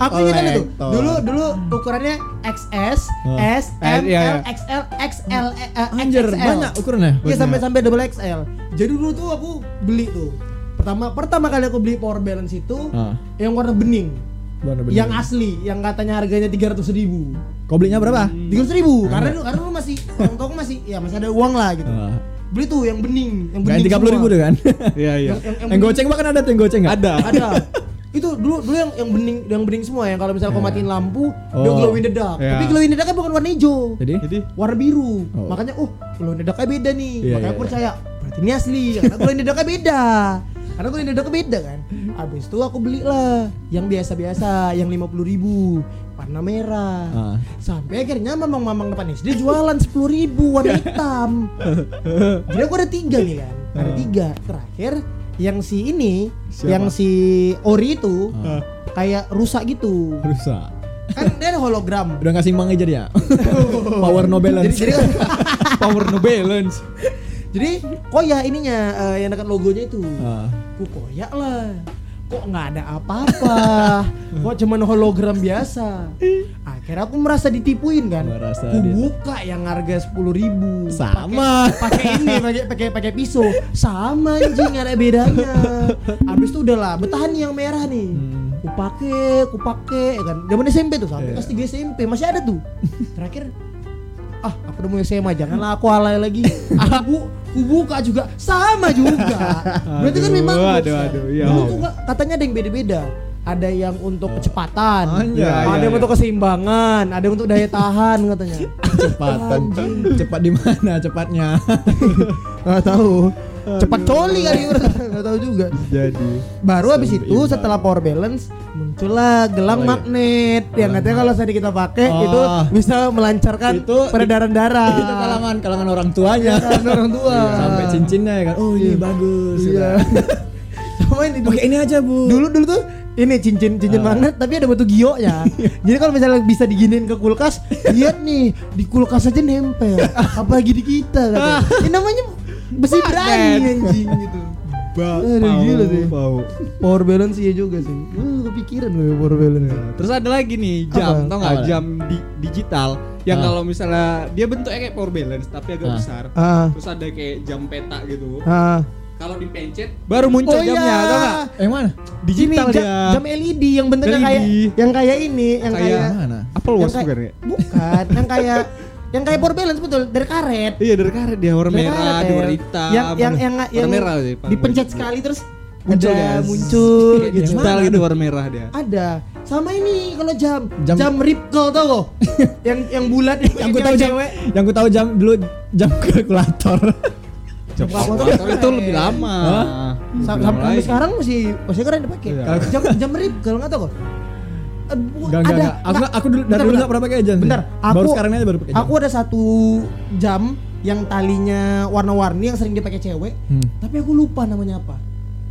aku ingat kan itu. Dulu dulu ukurannya XS, Oh. S, M, Eh, iya, L, iya. XL, XL, eh, eh, anjir XXL. banyak ukurannya Iya sampai sampai double XL. Jadi dulu tuh aku beli tuh. Pertama pertama kali aku beli power balance itu Ah. yang warna bening, Warna bening. yang asli, yang katanya harganya tiga ratus ribu. kau belinya berapa Tiga ribu, karena dulu karena dulu masih orang tua aku masih ya masih ada uang lah gitu. Ah. Beli tuh yang bening, yang bening tiga puluh ribu tuh kan Iya iya. Yang, yang, yang goceng bahkan ada tuh yang goceng nggak Ada. ada itu dulu dulu yang yang bening yang bening semua yang kalau misalnya kau matiin lampu dia Oh. glow in the dark Iya. tapi glow in the dark kan bukan warna hijau jadi Jadi warna biru Oh. makanya oh glow in the darknya beda nih Iya, makanya iya, aku percaya berarti ini asli karena glow in the darknya beda karena in the darknya beda kan habis itu aku belilah yang biasa-biasa yang lima puluh ribu warna merah Ah. sampai akhirnya mamang-mamang depan SD jualan sepuluh ribu warna hitam jadi aku ada tiga nih kan ada tiga terakhir yang si ini Siapa? yang si Ori itu Ah. kayak rusak gitu rusak kan dia ada hologram. Udah nggak seimbang aja dia. *laughs* Power no balance. Jadi, jadi kan *laughs* Power no balance. Jadi koya ininya eh, yang dekat logonya itu. Ku koyak lah. Kok nggak ada apa-apa? *laughs* Kok cuman hologram biasa? Akhirnya aku merasa ditipuin kan. Merasa Ku dia- buka yang harga sepuluh ribu. Sama. Pakai ini, pakai pakai pakai pisau. Sama anjing ada bedanya. Habis itu udahlah, bertahan yang merah nih. Hmm. Ku pakai, ku pakai kan. Zaman SMP tuh sampai Iya. kelas 3 SMP masih ada tuh. *laughs* Terakhir ah aku udah SMA janganlah aku alay lagi aku ku buka juga sama juga berarti kan memang Aduh, hoax, aduh, kan? aduh, iya. dulu tuh katanya ada yang beda-beda ada yang untuk kecepatan Anjay. ada Iya, yang iya. untuk keseimbangan ada yang untuk daya tahan katanya Cepatan. Cepat di mana cepatnya? *laughs* nggak tahu cepat coli kali nggak tahu juga Jadi. baru habis itu Seimbang. setelah power balance muncullah gelang Oh, iya. magnet yang katanya kalau tadi kita pakai Oh. itu bisa melancarkan Itu- peredaran darah *laughs* Itu kalangan kalangan orang tuanya. Kan orang tua Sampai cincinnya ya kan. Oh, ini bagus. Iya. *laughs* Sama ini dulu. Pakai ini aja, Bu. Dulu dulu tuh ini cincin cincin Ah. magnet tapi ada batu gionya. *laughs* Jadi kalau misalnya bisa diginin ke kulkas, lihat nih di kulkas aja nempel. Apalagi di kita katanya. Ini namanya besi berani anjing gitu. Ba Aduh, gila sih. bau. Power balance iya juga sih. Uh, kepikiran gue power balance. Terus ada lagi nih jam, Apa? tau nggak jam di digital yang Ah. kalau misalnya dia bentuknya kayak power balance tapi agak Ah. besar. Ah. Terus ada kayak jam peta gitu. Ah. Kalau dipencet baru muncul Oh, jamnya, iya. tau nggak? Yang mana? Digital Ini ja- dia. jam LED yang bentuknya LED. kayak yang kayak ini, yang Kayak kayak Mana? Apple Watch bukan ya? Bukan, yang kayak *laughs* yang kayak power balance betul dari karet. Iya dari karet dia warna Dari merah, karet ya. warna hitam. Yang yang yang warna yang merah sih. dipencet sekali terus Muncul ada ya. muncul gitu. digital gitu warna merah dia. Ada. Sama ini kalau jam jam, Jam- Ripple tau kok? *laughs* yang yang bulat Yang ku tahu jam cewek. yang ku tahu jam dulu jam kalkulator. Jam kalkulator itu lebih lama. Sampai sekarang masih masih keren dipakai. Iya. Jam jam Ripple nggak tahu kok? Enggak enggak ada. enggak. Aku aku dulu dari Bentar, dulu bentar. enggak pernah pakai jam. sih. Bentar, aku baru sekarang aja baru pakai. Aku ada satu jam yang talinya warna-warni yang sering dipakai cewek, Hmm. tapi aku lupa namanya apa.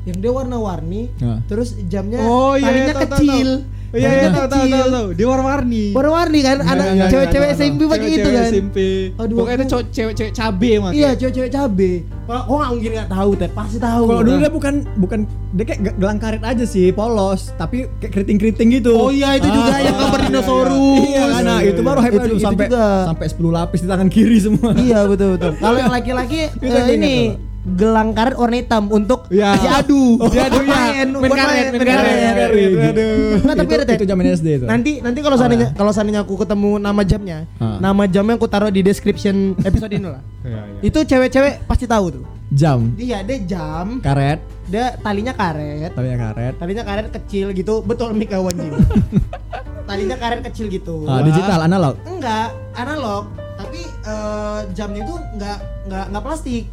Yang dia warna-warni, Nah. terus jamnya Oh iya, talinya iya, tahu, kecil. tahu. Iya iya Talinya tahu tahu tahu tahu. Dia warna-warni. Warna-warni kan, anak iya, iya, cewek-cewek iya, iya, SMP pakai itu kan. SMP. Aduh, Pokoknya itu cewek-cewek cabe emang. Iya, cewek-cewek cabe. Kalau kok nggak mungkin nggak tahu, Ted. Pasti tahu. Kalau dulu Nah. dia bukan bukan dia kayak ge- gelang karet aja sih, polos, tapi kayak keriting-keriting gitu. Oh iya, itu juga yang gambar dinosaurus. Iya, kan? Nah, Iya, itu iya, baru iya. hype Itu- sampai sampai 10 lapis di tangan kiri semua. Iya betul betul. Kalau yang laki-laki *laughs* eh, ini gelang karet warna hitam untuk Iya. diadu. Diadu, Buat iya. main, karet, main karet. Aduh. Tapi itu, ada Ted. itu zaman SD itu. Nanti nanti kalau Oh, seandainya ya. kalau seandainya aku ketemu nama jamnya, Ah. nama jamnya aku taruh di description episode ini lah. *laughs* Iya, iya. Itu cewek-cewek pasti tahu tuh. jam, Dia ada jam, karet, dia talinya karet, talinya karet. talinya karet kecil gitu. Betul Mika Wanjing. *laughs* talinya karet kecil gitu. Ah, digital analog. Enggak, analog. Tapi eh, jamnya itu enggak enggak enggak plastik.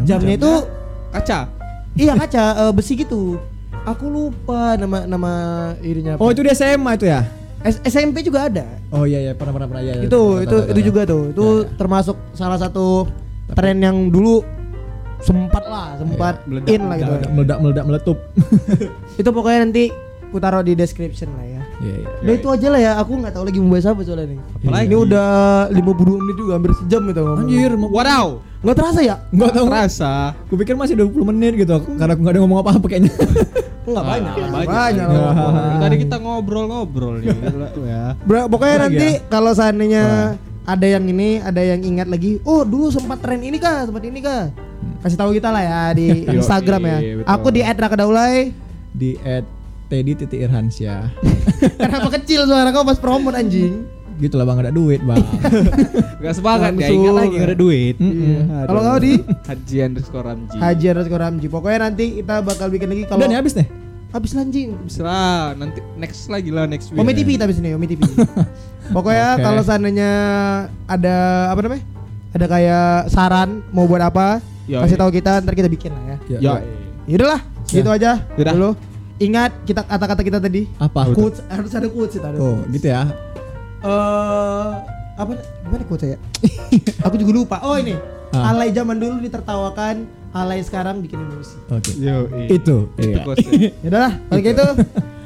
Jamnya itu kaca. iya kaca eh, besi gitu. Aku lupa nama nama ininya apa. Oh, itu di SMA itu ya? S- SMP juga ada. Oh iya iya pernah pernah pernah ya. ya. itu Tahu, itu tahu, itu juga tuh. Itu Ya, ya. termasuk salah satu tren yang dulu sempat lah, sempat meledak, in lah gitu. Meledak meledak meledak meletup. *laughs* itu pokoknya nanti ku taruh di description lah ya. Iya iya. Udah itu aja lah ya, aku nggak tahu lagi mau bahas apa soalnya nih. Apalagi? Ini udah 52 menit juga, hampir sejam gitu ngomong. Anjir, Wadaw. Nggak terasa ya? Enggak tahu. Terasa. Kupikir masih 20 menit gitu. Karena aku enggak ada ngomong apa-apa kayaknya. *laughs* Enggak banyak. Ah, banyak. banyak. lah. Ah. Tadi kita ngobrol-ngobrol nih *laughs* ya. Bro, pokoknya nanti ya? kalau seandainya ada yang ini, ada yang ingat lagi, oh dulu sempat tren ini kah, sempat ini kah? Kasih tahu kita lah ya di *laughs* Instagram ya. Aku di @rakadaulay. Di Teddy titik Irhansyah. Kenapa kecil suara kau pas promote anjing? Gitu lah bang ada duit bang. *laughs* Gak semangat ya, ingat lagi gak ada duit. Mm-mm. Iya, Kalau kau di Haji underscore Ramji. Haji underscore Ramji. Pokoknya nanti kita bakal bikin lagi kalau Udah nih habis nih. habis lanjing. Bisa nanti next lagi lah next week. Omi TV tapi sini Omi TV. Pokoknya Oke. kalau seandainya ada apa namanya? Ada kayak saran mau buat apa? Yoi. Kasih tahu kita ntar kita bikin lah ya. Ya, Ya. ya. Yaudahlah, gitu aja. Yaudah. Dulu. Ingat kita kata-kata kita tadi. Apa? Quotes harus ada quotes kita. Oh gitu ya. Eh apa gimana quotes ya? *laughs* Aku juga lupa. Oh ini. Ah. Alay zaman dulu ditertawakan, alay sekarang bikin emosi. Oke. Yo, Itu. Itu Iya. quotesnya. *laughs* Yaudahlah, kalau gitu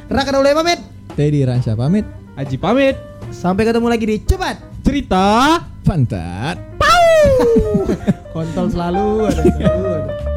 Raka udah pamit. Teddy Irhansyah pamit. Aji pamit. Sampai ketemu lagi di cepat. Cerita Pantat. *laughs* Kontol selalu ada. Selalu ada.